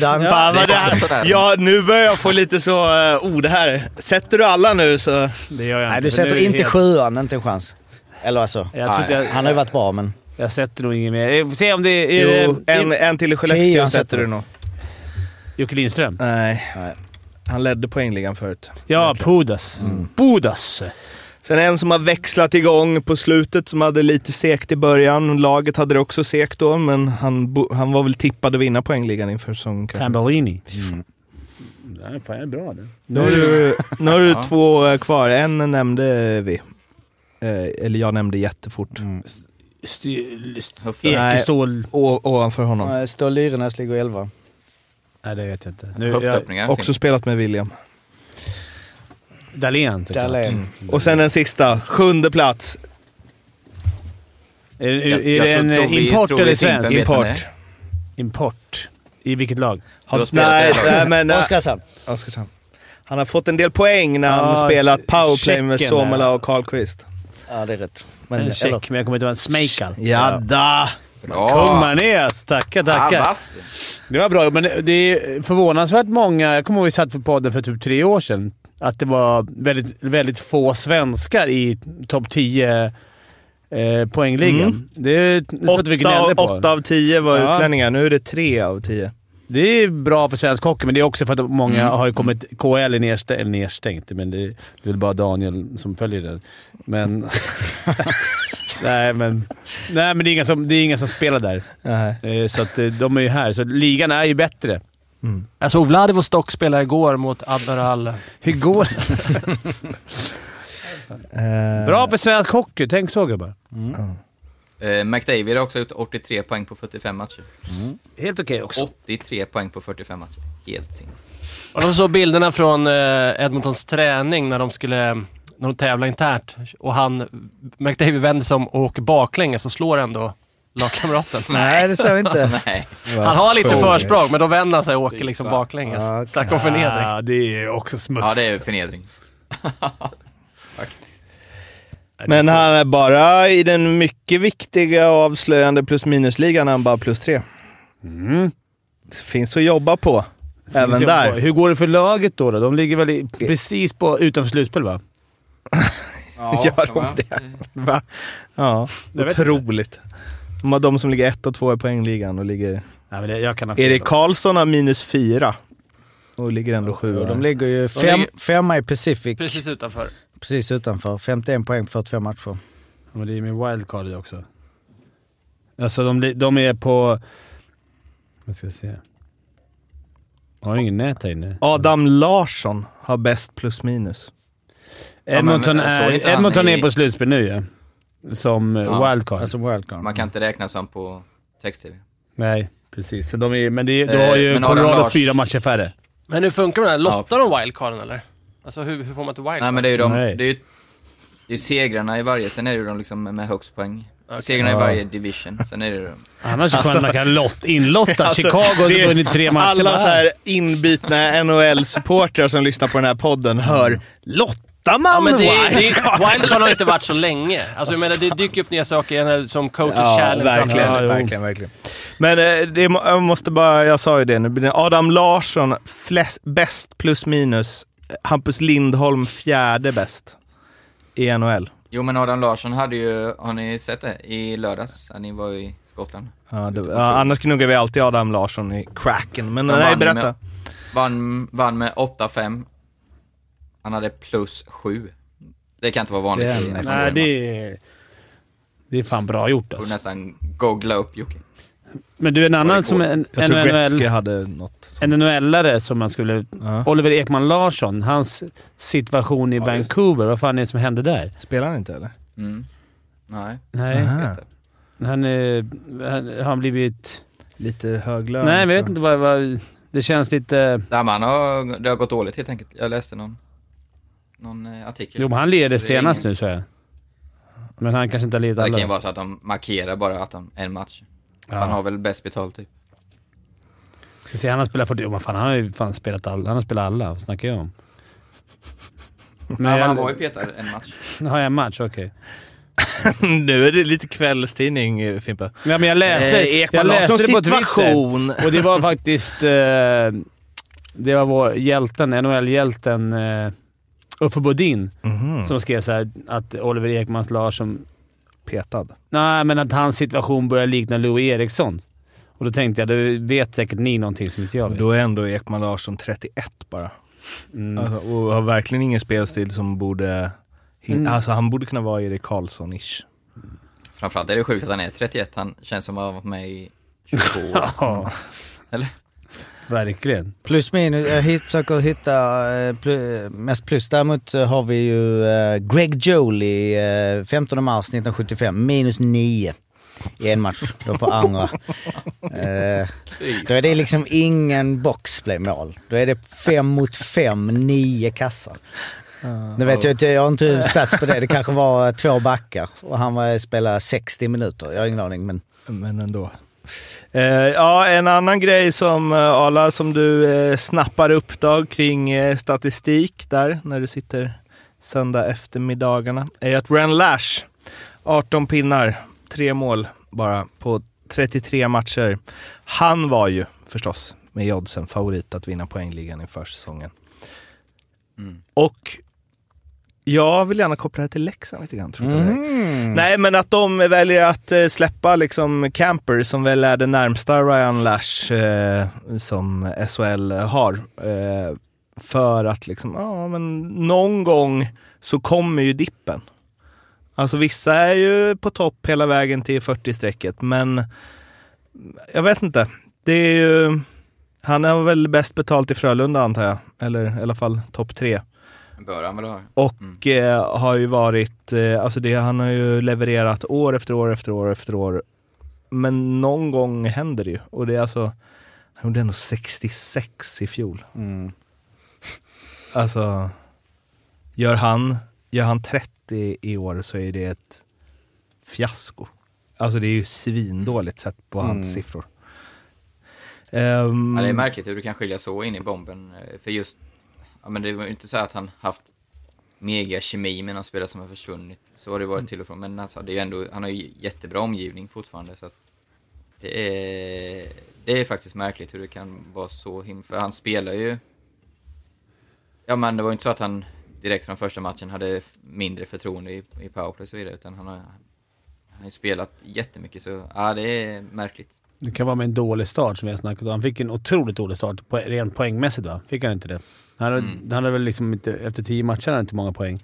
Ja. Fan vad Det det här. Ja, nu börjar jag få lite så uh, ord här. Sätter du alla nu så... om. Det gör jag Nej, inte. du för nu sätter det inte helt- sjuan, inte en chans. Eller alltså, Jag, jag, han har ju varit bra men... jag sätter nog ingen mer. Eh, får se om det är... Jo, är en, en till i Skellefteå sätter sätter du. du nog. Jocke Lindström? Nej. Nej. Han ledde poängligan förut. Ja, Pudas. Mm. Pudas. Sen en som har växlat igång på slutet som hade lite segt i början. Laget hade det också segt då, men han, han var väl tippad att vinna poängligan inför säsongen. Tambellini. Mm. Nej, fan, är bra det. Nu har du, nu har du Ja. två eh, kvar. En nämnde vi. Eh, eller jag nämnde jättefort. Mm. Ekestål... Ovanför honom. Stål Lyrenäs ligger 11. Nej, det vet jag inte. Nu, jag, Höftöppningar. Också spelat med William. Dahlén, jag. Dahlén. Och sen den sista, sjunde plats. Är, är, Jag- är jag det tror- en tror eh, vi- import tror vi eller svensk? Import. import. I vilket lag? Har nej, nej, men... nej. Oskarshamn. Oskarshamn. Han har fått en del poäng när han Ja, spelat powerplay med Somela och Karlqvist. Ja, det är rätt. En eller- check, men jag kommer inte ihåg en Smejkal. Jadda! Kung Manéas, tackar Ah, tackar. vasst. Det var bra, men det är förvånansvärt många. Jag kommer ihåg vi satt för podden för typ tre år sedan. Att det var väldigt, väldigt få svenskar i topp 10 eh, poängligan. Mm. Det vi Åtta, gnällde på. åtta av tio var Ja. utlänningar. Nu är det tre av tio. Det är bra för svensk hockey, men det är också för att många Mm. har ju kommit... KL är nedstängt, eller nedstängt, men det, det är väl bara Daniel som följer det. Men... nej, men, nej, men det är inga som, det är inga som spelar där. Nej. Eh, Så att eh, de är ju här. Så ligan är ju bättre. Jag såg Vladivostok spela igår mot Admiral. Hur går Eh, Bra för svensk hockey. Tänk så gubbar. Eh, McDavid har också gjort 83 poäng på 45 matcher. Helt okej också. 83 poäng på 45 matcher. Helt sin. Och de såg bilderna från eh, Edmontons träning när de skulle när de tävlar internt. Och han, McDavid vänder sig om och åker baklänges och slår ändå lagkamraten. Nej, det såg jag inte. Nej. Han har lite försprång, men då vänder han sig och åker liksom baklänges. Ja. Snacka om förnedring. Ah, det är också smuts. Ja, det är förnedring. Men han är bara i den mycket viktiga och avslöjande plus minus-ligan han bara plus tre. Mm. Det finns att jobba på. Även där. Hur går det för laget då? då? De ligger väl i, precis på, utanför slutspel va? Ja, Gör de det? Va? Ja, Jag otroligt. De, har de som ligger ett och två i poängligan och ligger... Nej, men det, jag kan. Erik Karlsson har minus fyra och ligger ändå sjua. Och de ligger ju fem, ligger- femma i Pacific, Precis utanför. precis utanför. 51 poäng på 45 matcher. Ja, Men det är med wildcard också. Alltså de, de är på... Vad ska jag se? Jag har ingen nät här inne. Adam Larsson har bäst plus minus. Edmonton, såg är, han Edmonton är på slutspel nu ja. Som eh, Ja, wildcard. Alltså wildcard. Man kan inte räkna som på text-tv. Nej, precis. Så de är, men det, då Eh, har ju Adam Colorado Lars- fyra matcher färre. Men hur funkar det här? Lottar Ja. de wildcarden eller? Alltså hur, hur får man till wildcard? Nej, men det är ju de, Nej. det är ju, det är ju segrarna i varje, sen är det ju de liksom med högst poäng. Okej. Segrarna Ja. i varje division, sen är det de. Annars kan man kan lott, inlotta. Alltså, Chicago har vunnit tre matcher. Alla så här inbitna NHL-supportrar som lyssnar på den här podden hör Lottar man Ja, men det, det, wildcard? wildcard har inte varit så länge. Alltså jag menar, det dyker upp nya saker som coaches Ja, challenge. verkligen, Ja, verkligen, verkligen. Men eh, det, jag måste bara, jag sa ju det nu, blir det Adam Larsson flest, bäst plus minus. Hampus Lindholm fjärde bäst i NHL. Jo, men Adam Larsson hade ju, har ni sett det? I lördags, när ni var i Skottland. Ja, det, ja, annars gnuggar vi alltid Adam Larsson i cracken. Men nej, berätta. Med, vann, vann med 8-5. Han hade plus 7. Det kan inte vara vanligt. Den en Nej, det är, det är fan bra gjort alltså. nästan googla upp Jocke. Men du, en annan som en, Gretzky NHL, hade något. en NHL-are som man skulle... Ja. Oliver Ekman Larsson, hans situation i Ja, Vancouver. Vad fan är det som hände där? Spelar han inte eller? Mm. Nej. Nej, Aha. han, är, han han har blivit... Lite hög lön. Nej, jag vet inte vad... vad det känns lite... Nej, men han har, det har gått dåligt helt enkelt. Jag läste någon, någon eh, artikel. Jo, men han leder senast ingen- nu, så jag. Men han kanske inte har lidit Det kan ju alla. vara så att de markerar bara att han, en match. Ja. Han har väl bäst betalt typ. Ska se, han har spelat 40... Jo, men fan, han har ju fan spelat alla. Han har spelat alla. Vad snackar jag om? Men Men jag, han var ju petad en match. Har jag en match? Okej. nu är det lite kvällstidning, eh, Fimpa. Ja, men jag läste, Eh, Ekman jag läste det på Twitter. situation. Och det var faktiskt... Eh, det var vår hjälten, NHL-hjälten eh, Uffe Bodin Mhm. som skrev så här att Oliver Ekmans Larsson... Petad. Nej, men att hans situation börjar likna Louis Eriksson. Och då tänkte jag, då vet säkert ni någonting som inte jag vet. Då är ändå Ekman Larsson 31 bara. Mm. Alltså, och har verkligen ingen spelstil som borde... Mm. Alltså han borde kunna vara Erik Karlsson-ish. Framförallt är det sjukt att han är 31. Han känns som att han har varit med i 22 år. Eller? Verkligen. Plus minus, jag hit, försöker hitta eh, plu, mest plus. Däremot har vi ju eh, Greg Jolie, eh, 15 mars 1975, minus 9 i en match. Då på andra. Eh, då är det liksom ingen boxplay-mål. Då är det fem mot fem, nio kassar. Nu vet jag inte, jag har inte stats på det. Det kanske var två backar och han var spelade 60 minuter. Jag har ingen aning men Men ändå. Eh, ja, en annan grej som uh, Ala, som du eh, snappar upp då kring eh, statistik där när du sitter söndag eftermiddagarna är att Ren Lash, 18 pinnar, tre mål bara på 33 matcher. Han var ju förstås med oddsen favorit att vinna poängligan inför säsongen. Mm. Och jag vill gärna koppla det till Leksand lite grann. Tror jag. Mm. Nej, men att de väljer att eh, släppa liksom Camper som väl är det närmsta Ryan Lash eh, som SHL har. Eh, för att liksom, ja men någon gång så kommer ju dippen. Alltså vissa är ju på topp hela vägen till 40-strecket, men jag vet inte. Det är ju, han är väl bäst betalt i Frölunda antar jag, eller i alla fall topp tre. Bör han väl ha. Och eh, har ju varit, eh, alltså det, han har ju levererat år efter år efter år efter år. Men någon gång händer det ju. Och det är alltså, han gjorde ändå 66 i fjol. Mm. Alltså, gör han, gör han 30 i år så är det ett fiasko. Alltså det är ju svindåligt sett på hans Mm. siffror. Ehm, Ja, det är märkligt hur du kan skilja så in i bomben. eh, För just, ja men det var ju inte så att han haft mega kemi med någon spelare som har försvunnit. Så har det varit till och från. Men alltså, det är ju ändå, han har ju jättebra omgivning fortfarande. Så det, är, det är faktiskt märkligt hur det kan vara så himla... För han spelar ju... Ja men det var ju inte så att han direkt från första matchen hade mindre förtroende i, i powerplay och så vidare. Utan han har, han har ju spelat jättemycket så, ja det är märkligt. Det kan vara med en dålig start som vi har snackat om. Han fick en otroligt dålig start, rent poängmässigt va? Fick han inte det? Han hade, Mm. han hade väl liksom inte, efter tio matcher hade han inte många poäng.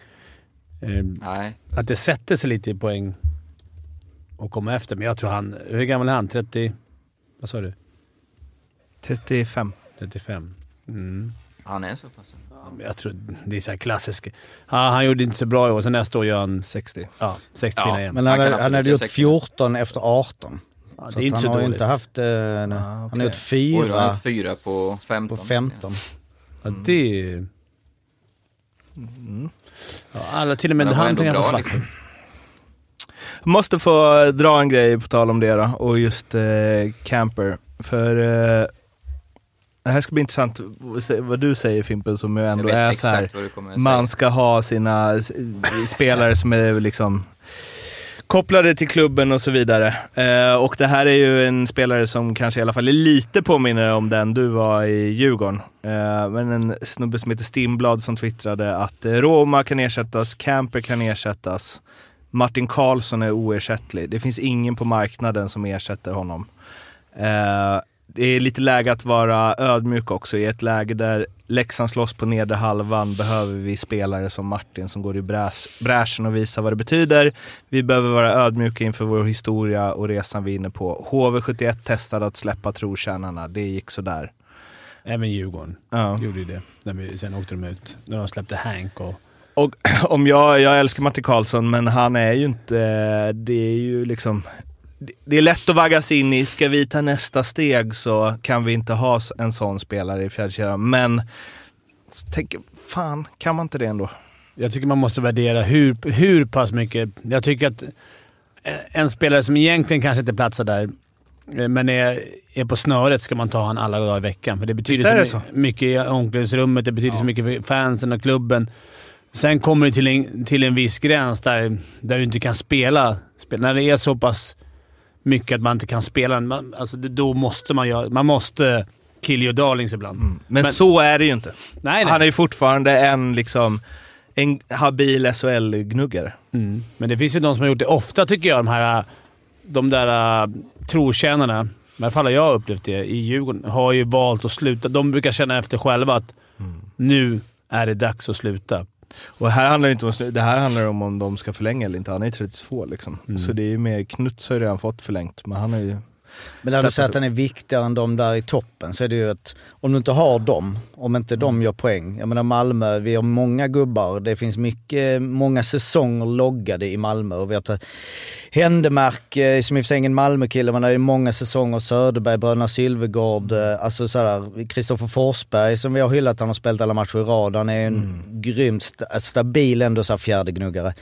Eh, Nej, att det sätter sig lite i poäng och komma efter. Men jag tror han... Hur gammal är han? 30... Vad sa du? 35. 35? Mm. han är så pass. Ja, Jag tror det är så här klassisk. Ja, han gjorde inte så bra i år, så nästa år gör han 60. ja, 60 Ja. igen. Men Han han, hade- han gjort 60 14 efter 18. Ja, så det är inte att så han har dåligt. inte haft... Eh, Han Ah, har gjort. Oj, då har han fyra haft fyra på 15. på 15. Ja, det är... Mm. Ja, alla, till och med han tänker på svart. liksom. Måste få dra en grej på tal om det då, och just eh, Camper. För eh, det här ska bli intressant vad du säger Fimpen, som ju ändå är så här. Man ska ha sina spelare som är liksom kopplade till klubben och så vidare. Eh, och det här är ju en spelare som kanske i alla fall är lite påminner om den du var i Djurgården. Eh, men en snubbe som heter Stimblad som twittrade att Roma kan ersättas, Camper kan ersättas, Martin Karlsson är oersättlig. Det finns ingen på marknaden som ersätter honom. Eh, det är lite läge att vara ödmjuk också. I ett läge där Leksand slåss på nedre halvan behöver vi spelare som Martin som går i bräs, bräschen och visar vad det betyder. Vi behöver vara ödmjuka inför vår historia och resan vi är inne på. HV71 testade att släppa trotjänarna. Det gick sådär. Även Djurgården Ja. gjorde ju det. När vi, sen åkte de ut. När de släppte Hank och... Och om jag, jag älskar Martin Karlsson, men han är ju inte, det är ju liksom, det- är lätt att vaggas in i, ska vi ta nästa steg så kan vi inte ha en sån spelare i fjärdekedjan. Men, så tänker, fan, kan man inte det ändå? Jag tycker man måste värdera hur, hur pass mycket... Jag tycker att en spelare som egentligen kanske inte platsar där, eh, men är, är på snöret, ska man ta han alla dagar i veckan. För det betyder det så, så? my- mycket i omklädningsrummet, det betyder så mycket för fansen och klubben. Sen kommer det till en, till en viss gräns där, där du inte kan spela. spela. När det är så pass mycket att man inte kan spela, man, alltså, då måste man göra... Man måste kill your darlings ibland. Men, Men- så är det ju inte. Nej, nej. Han är ju fortfarande en liksom, en habil SHL-gnuggare. Mm. Men det finns ju de som har gjort det ofta, tycker jag. De här de där uh, trotjänarna, i alla fall har jag upplevt det i Djurgården, har ju valt att sluta. De brukar känna efter själva att nu är det dags att sluta. Och här handlar det inte om, det här handlar om om de ska förlänga eller inte. Han är ju 32 liksom. Mm. Så det är ju mer, Knuts har ju redan fått förlängt, men han är ju... Men när du säger att han är viktigare än de där i toppen så är det ju att om du inte har dem, om inte de gör poäng. Jag menar Malmö, vi har många gubbar. Det finns mycket, många säsonger loggade i Malmö och vi har Händemark, eh, som i och för sig ingen Malmökille, men det är många säsonger. Söderberg, Bröderna Sylvegård, eh, alltså sådär. Kristoffer Forsberg som vi har hyllat, han har spelat alla matcher i rad. Han är en grymt sta- stabil ändå så här fjärdegnuggare.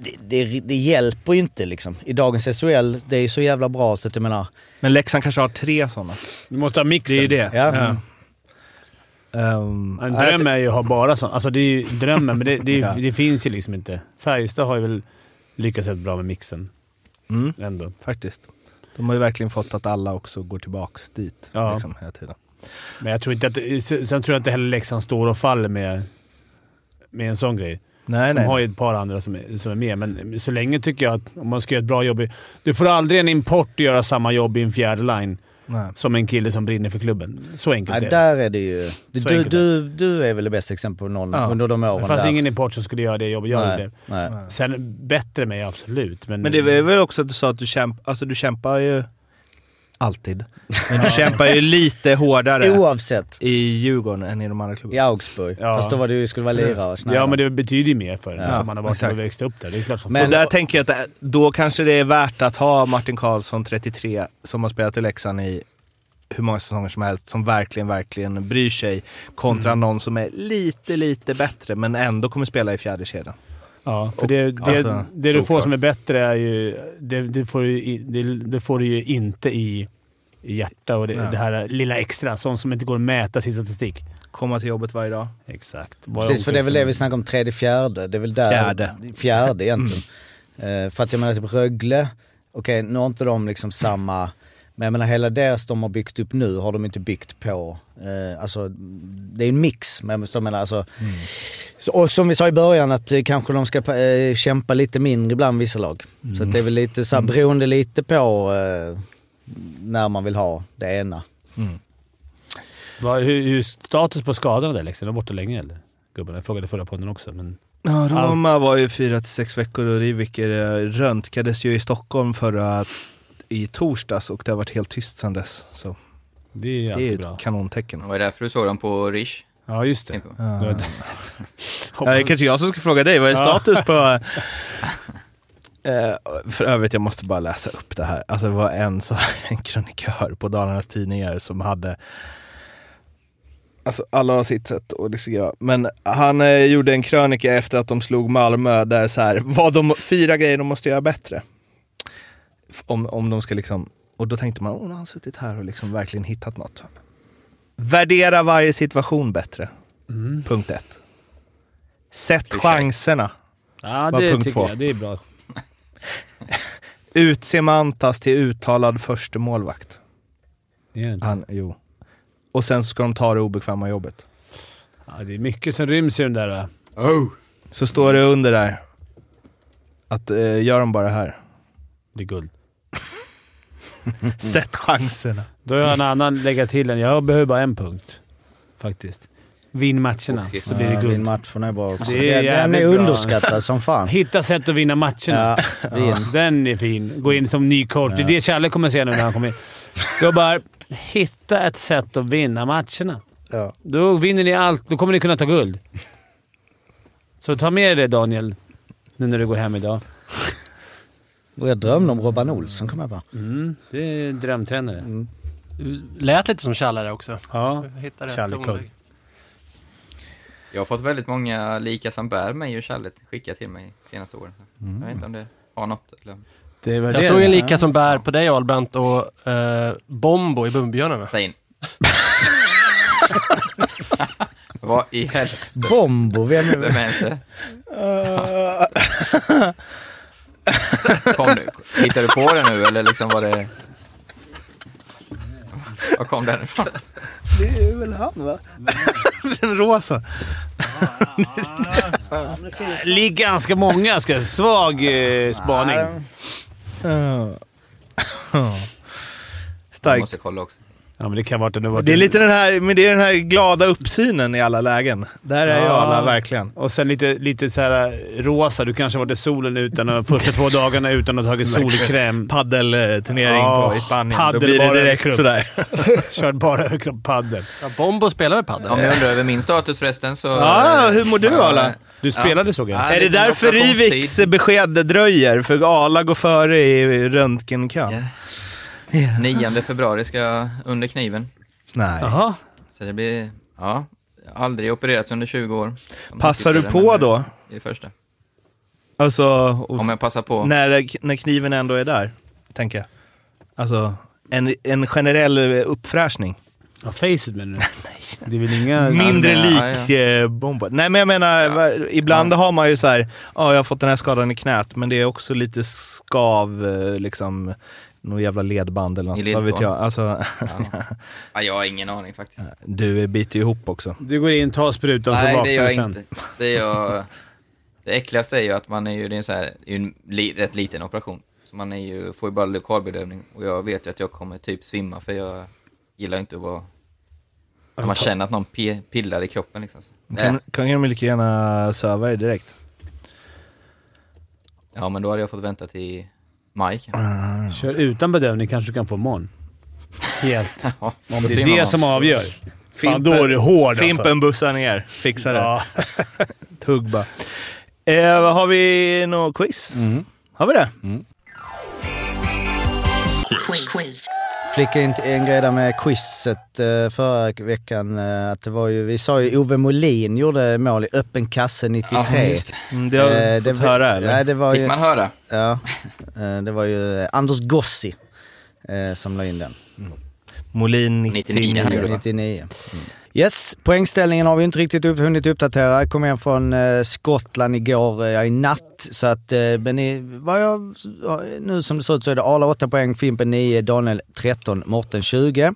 Det, det, det hjälper ju inte liksom. I dagens SHL, det är ju så jävla bra så att jag menar... Men Leksand kanske har tre sådana. Du måste ha mixen. Det är ju det. Ja. Mm. Ehm, En dröm är ju att ha bara sånt. Alltså det är ju drömmen, men det, det, Ja. det finns ju liksom inte. Färjestad har ju väl lyckats rätt bra med mixen Mm, ändå. faktiskt. De har ju verkligen fått att alla också går tillbaks dit. Ja. Liksom, hela tiden. Men jag tror inte att... det- Sen tror jag inte heller Leksand står och faller med, med en sån grej. Nej, De nej. har ju ett par andra som är, som är med, men så länge tycker jag att om man ska göra ett bra jobb... i- Du får aldrig en import göra samma jobb i en fjärde line nej. som en kille som brinner för klubben. Så enkelt Ja, är det. där är det ju... Du, du, du, du är väl det bästa exemplet på någon Ja. under de åren Det fanns där. ingen import som skulle göra det jobbet jag nej, gjorde. nej. Sen bättre med absolut, men... Men det är väl också att du sa att du, kämp, alltså, du kämpar ju alltid. Men du kämpar ju lite hårdare Oavsett. i Djurgården än i de andra I klubbarna. Augsburg. Ja. Fast då var det ju, skulle vara lirare. Ja, snarare. men det betyder ju mer för en Ja, som man har varit och växt upp där. Det är klart som Men- och där tänker jag att då kanske det är värt att ha Martin Karlsson, 33, som har spelat i Leksand i hur många säsonger som helst, som verkligen, verkligen bryr sig. Kontra Mm. någon som är lite, lite bättre, men ändå kommer spela i fjärde kedjan. Ja, för det, det, alltså, det du får som är bättre är ju... Det, det, får, du, i- det, det får du ju inte i, i hjärta och det, här lilla extra. Sånt som inte går att mäta sin statistik. Komma till jobbet varje dag. Exakt. Bara Precis, för det är väl det vi snackar om, tredje, fjärde. Det är väl där... Fjärde. Fjärde egentligen. Eh, för att jag menar typ Rögle, okej nu har inte de liksom samma, men jag menar hela deras de har byggt upp nu har de inte byggt på, eh, alltså det är en mix. Men jag menar, alltså, så, och som vi sa i början att eh, kanske de ska eh, kämpa lite mindre ibland vissa lag. Så att det är väl lite så här, beroende lite på eh, när man vill ha det ena. Vad- hur, hur är status på skadorna där Leksand? De var borta länge eller? Gubbarna. Jag frågade förra podden också, men... Ja, Roma var ju fyra till sex veckor och Riviker eh, röntgades ju i Stockholm förra i torsdags och det har varit helt tyst sedan dess. Så Det är det är ett bra. kanontecken. Det var därför du såg dem på Rish. Ja, just det. jag. Ja. det- Ja, det är kanske jag som ska fråga dig, vad är Ja. status på... Eh, för övrigt, jag måste bara läsa upp det här. Alltså det var en, så, en krönikör på Dalarnas Tidningar som hade Alltså alla har sitt sätt att diskutera. Men han eh, gjorde en krönika efter att de slog Malmö där så här, vad de, fyra grejer de måste göra bättre. Om, om de ska liksom, och då tänkte man, åh, nu har han suttit här och liksom verkligen hittat något. Värdera varje situation bättre. Mm. Punkt ett. Sätt Ursäkta. chanserna. Ja, Var det punkt tycker två. jag. Det är bra. Utse Mantas till uttalad första målvakt. Det är det inte. Han, jo. Och sen så ska de ta det obekväma jobbet. Ja, det är mycket som ryms i den där. äh. Så står det under där att eh, gör de bara det här. Det är guld. Sätt chanserna. Då har jag en annan lägga till en. Jag behöver bara en punkt. Faktiskt. Vinn matcherna, så blir det Ja, guld. din matcherna är bra också. Det är Den- är underskattad som fan. Hitta sätt att vinna matcherna. Ja, vinn. Den är fin. Gå in som ny coach. Det är det Challe kommer säga nu när han kommer in. Gubbar, hitta ett sätt att vinna matcherna. Ja. Då vinner ni allt. Då kommer ni kunna ta guld. Så ta med dig det Daniel, nu när du går hem idag. Och jag drömde om Robban Olsson, kom jag på. Mm, det är drömtränare. Mm. Du lät lite som Challe också. Ja. Challe kung. Jag har fått väldigt många lika som bär mig och Challe skickat till mig senaste åren. Jag vet inte om det har något. Eller... Det var Jag det. såg en lika som bär på dig Ahlbrandt och eh, Bombo i Bumbibjörnarna. Säg in. Vad i helvete? Bombo, vem är Vem är det? Kom du, hittade du på det nu eller liksom var det... Var kom den ifrån? Det är väl han va? Den rosa. Ligger ganska många. Ska, svag eh, spaning. Ja. Jag Starkt. måste kolla också. Ja, men det kan vara har varit... Det är lite den här, men det är den här glada uppsynen i alla lägen. Där är ju Ja. alla verkligen. Och sen lite, lite så här eh, rosa. Du kanske varit i solen utan att, första två dagarna utan att ha tagit solkräm. Paddelturnering Ja, på, i Spanien. paddel Då blir det bara direkt överkropp. sådär. Kört bara överkropp paddel. Ja, Bombo spelar med padel. Om ni undrar över min status förresten så... Ja, hur mår du, Ja, Arla? Du spelade såg jag. Ja, är det lite därför. Riviks besked dröjer? För Arla går före i röntgenkön? Ja. 9 februari ska jag under kniven. Nej. Jaha. Så det blir... Ja, aldrig opererats under 20 år. Passar du på då? Det är första. Alltså, Om jag passar på. när, när kniven ändå är där, tänker jag. Alltså, en, en generell uppfräschning. Ja, facet menar du? Det är väl inga... Mindre ja, lik eh. Nej men jag menar, va- ibland har man ju så här, ja jag har fått den här skadan i knät, men det är också lite skav, eh, liksom, någon jävla ledband eller I något. Vad vet jag. Alltså, Ja, jag har ingen aning faktiskt. du biter ju ihop också. Du går in, tar sprutan så Nej, det vaknar gör du jag sen. inte. Det, är jag, det äckligaste är ju att man är ju, det är en, så här, det en li, rätt liten operation. Så man är ju, får ju bara lokalbedövning och jag vet ju att jag kommer typ svimma för jag gillar inte att vara... När man känner att någon pillar i kroppen liksom. Så. Kan, Äh, kan de lika gärna söva dig direkt? Ja, men då hade jag fått vänta till maj kanske. Kör utan bedövning kanske du kan få imorgon. Helt. Ja, det är det som avgör. Fan, Fimpen- då är du hård alltså. Fimpen bussar ner, fixar det. Ja. Tugg bara. Eh, har vi något quiz? Har vi det? Flika in en grej där med quizet eh, förra veckan. eh, Att det var ju, vi sa ju Ove Molin gjorde mål i öppen kasse 93. Ja, just det. Mm, det har vi Eh, fått var- höra eller? Nej, det var Fick ju, man höra? ja, eh, det var ju eh, Anders Gossi eh, som la in den. Molin 99. 99, han gjorde det. 99. Yes, poängställningen har vi inte riktigt upp, hunnit uppdatera. Jag kom hem från eh, Skottland igår, eh, i natt. Så att, eh, men i, vad jag, nu som det ser ut så är det Arla 8 poäng, Fimpen 9, Daniel 13, Morten 20.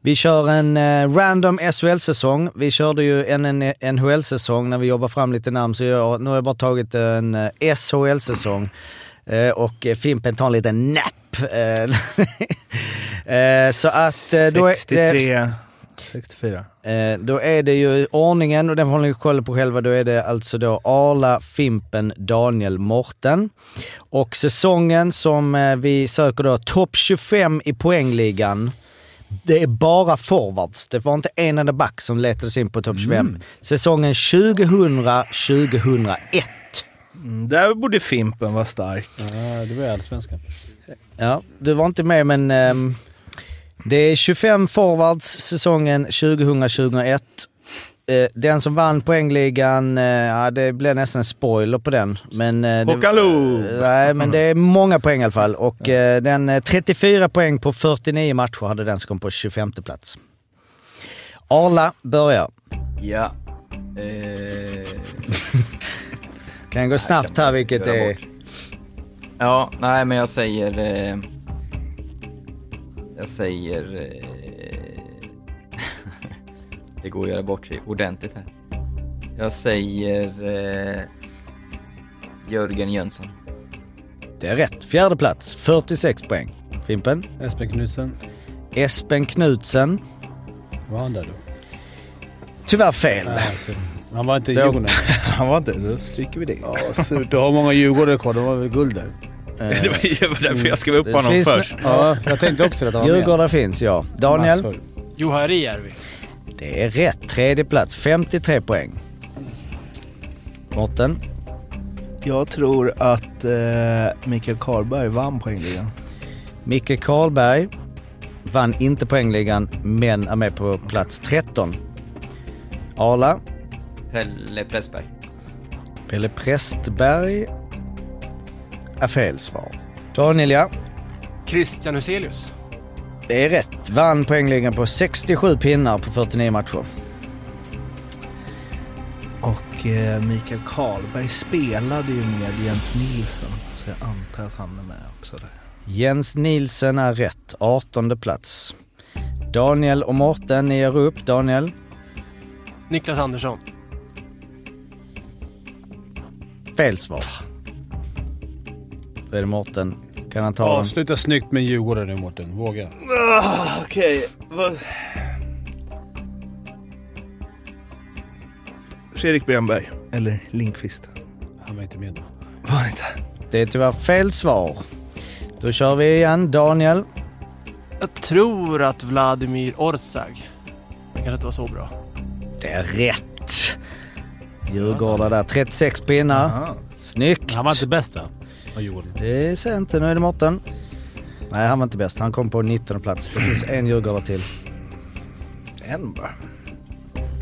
Vi kör en eh, random SHL-säsong. Vi körde ju en, en NHL-säsong när vi jobbade fram lite namn, så jag, nu har jag bara tagit en eh, SHL-säsong. Eh, och eh, Fimpen tar en liten napp. Eh, eh, så att eh, då är det... 63, 64. Eh, då är det ju ordningen, och den får ni kolla på själva, då är det alltså då Arla, Fimpen, Daniel, Morten. Och säsongen som eh, vi söker då, topp 25 i poängligan. Det är bara forwards. Det var inte en enda back som letades in på topp 25. Säsongen 2000-2001. Mm, där borde Fimpen vara stark. Ja, det var ju allsvenskan. Ja, du var inte med men ehm, det är 25 forwards säsongen 2000-2001. Eh, den som vann poängligan, eh, ja, det blev nästan en spoiler på den. Men, eh, det, Nej, men det är många poäng i alla fall. Och den eh, 34 poäng på 49 matcher hade den som kom på 25 plats. Arla börjar. Ja. Eh, Kan gå snabbt här vilket är... Ja, nej men jag säger... Eh, jag säger... Eh, det går att göra bort sig ordentligt här. Jag säger... Eh, Jörgen Jönsson. Det är rätt. Fjärde plats, 46 poäng. Fimpen? Espen Knutsen. Espen Knutsen. Var han där då? Tyvärr fel. Nej, alltså, han var inte i Djurgården. Han var inte, då stryker vi det. Ja, surt. Du har många djurgårdare kvar. De var väl guld där. Eh, Det var därför jag skrev upp Det honom finns- först. Ja, jag tänkte också med. Djurgårdar finns ja. Daniel? Massor. Juha Rijärvi. Det är rätt. Tredje plats, 53 poäng. Mårten? Jag tror att eh, Mikael Karlberg vann poängligan. Micke Karlberg vann inte poängligan men är med på plats 13. Arla? Pelle Pressberg. Pelle Prästberg är fel svar. Daniel ja. Christian Huselius. Det är rätt. Vann poängligan på 67 pinnar på 49 matcher. Och eh, Mikael Karlberg spelade ju med Jens Nilsson. Så jag antar att han är med också där. Jens Nilsen är rätt. 18 plats. Daniel och Mårten, ni gör upp. Daniel? Niklas Andersson. Fel svar. Då är det Mårten. Kan han ta den? Avsluta snyggt med Djurgården nu Mårten. Våga. Okej, vad... Fredrik Bremberg. Eller Linkvist. Han var inte med då. Var det inte? Det är tyvärr fel svar. Då kör vi igen. Daniel? Jag tror att Vladimir Orzag. Det kanske inte var så bra. Det är rätt. Djurgårdar där. 36 pinnar. Snyggt. Han var inte bäst va? Av Djurgården. Det jag inte. Nu är det Mårten. Nej, han var inte bäst. Han kom på 19 plats. Det finns en Djurgårdare till. En bara.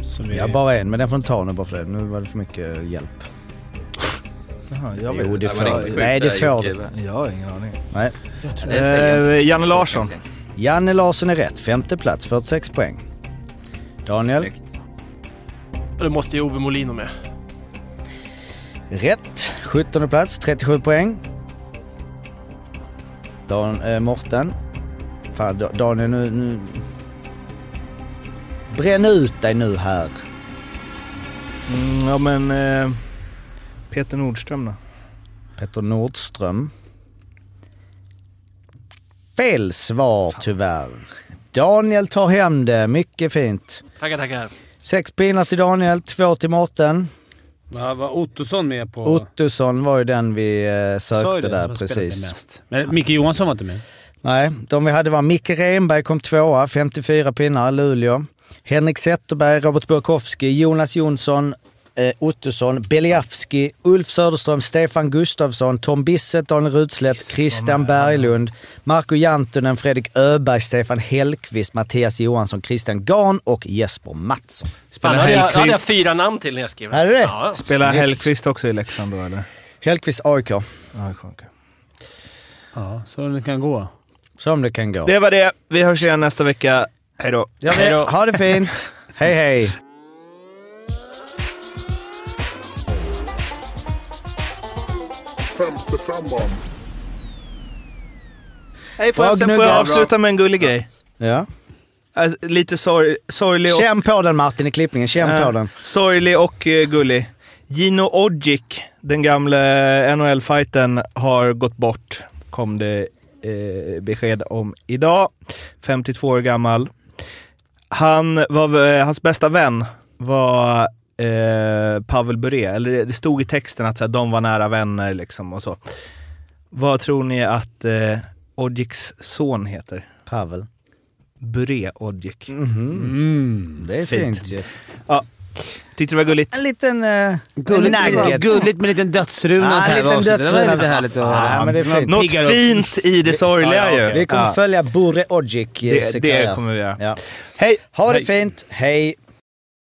Som vi... Ja, bara en. Men den får du ta nu bara för det. Nu var det för mycket hjälp. Jaha, jag vet Jo, det inte. får du. Nej, det får du. Jag har ingen aning. Nej. Eh, Janne Larsson. Janne Larsson är rätt. Femte plats, 46 poäng. Daniel? Snyggt. Och det måste ju Ove Molino med. Rätt. 17 plats, 37 poäng. Dan, eh, Morten. Fan, Da- Daniel nu, nu... Bränn ut dig nu här. Mm, ja men eh, Peter Nordström då? Petter Nordström. Fel svar tyvärr. Daniel tar hem det. Mycket fint. Tackar, tackar. Sex pinnar till Daniel, två till Mårten. Var, var Ottosson med på... Ottosson var ju den vi eh, sökte det, där precis. Mest. Men Micke Johansson var inte med. Nej, de vi hade var Micke Renberg kom tvåa, 54 pinnar, Luleå. Henrik Zetterberg, Robert Burakovsky, Jonas Jonsson, eh, Ottosson, Beliavski, Ulf Söderström, Stefan Gustafsson, Tom Bisset, Daniel Rudslätt, Christian Berglund, Marco Jantunen, Fredrik Öberg, Stefan Hellqvist, Mattias Johansson, Christian Garn och Jesper Mattsson. Spelar hade jag, hade jag fyra namn till när jag skrev du det? Ja, spelar Snyggt. Hellkvist också i Leksand då eller? Hellqvist AIK. Ja, okej. Ja, så det kan gå. Som det kan gå. Det var det. Vi hörs igen nästa vecka. Hej då. Ja, ha det fint. hej hej. Femte femman. Hej förresten, får jag avsluta med en gullig grej? Ja. Alltså, lite sorg, sorglig och... Känn på den Martin i klippningen, känn på Ja, den. Sorglig och eh, gullig. Gino Ogic, den gamla NHL-fighten, har gått bort. Kom det eh, besked om idag. 52 år gammal. Han var, eh, hans bästa vän var eh, Pavel Bure. Eller det stod i texten att så här, de var nära vänner liksom och så. Vad tror ni att eh, Ogics son heter? Pavel. Bure Ogic. Mhm. Det är Fint. fint ju. Tyckte det var gulligt? En liten uh, Gulligt, nugget. gulligt med en liten dödsruna Ja, så här en liten avslutet. Det var dödsruna. lite härligt att Ja, höra. men det är fint. Något Piggar upp. fint i det sorgliga Ja, ja, ju. okej. Vi kommer Ja. följa Bure Ogic Det, det kommer vi göra. Ja. Hej! Ha det Hej. fint. Hej!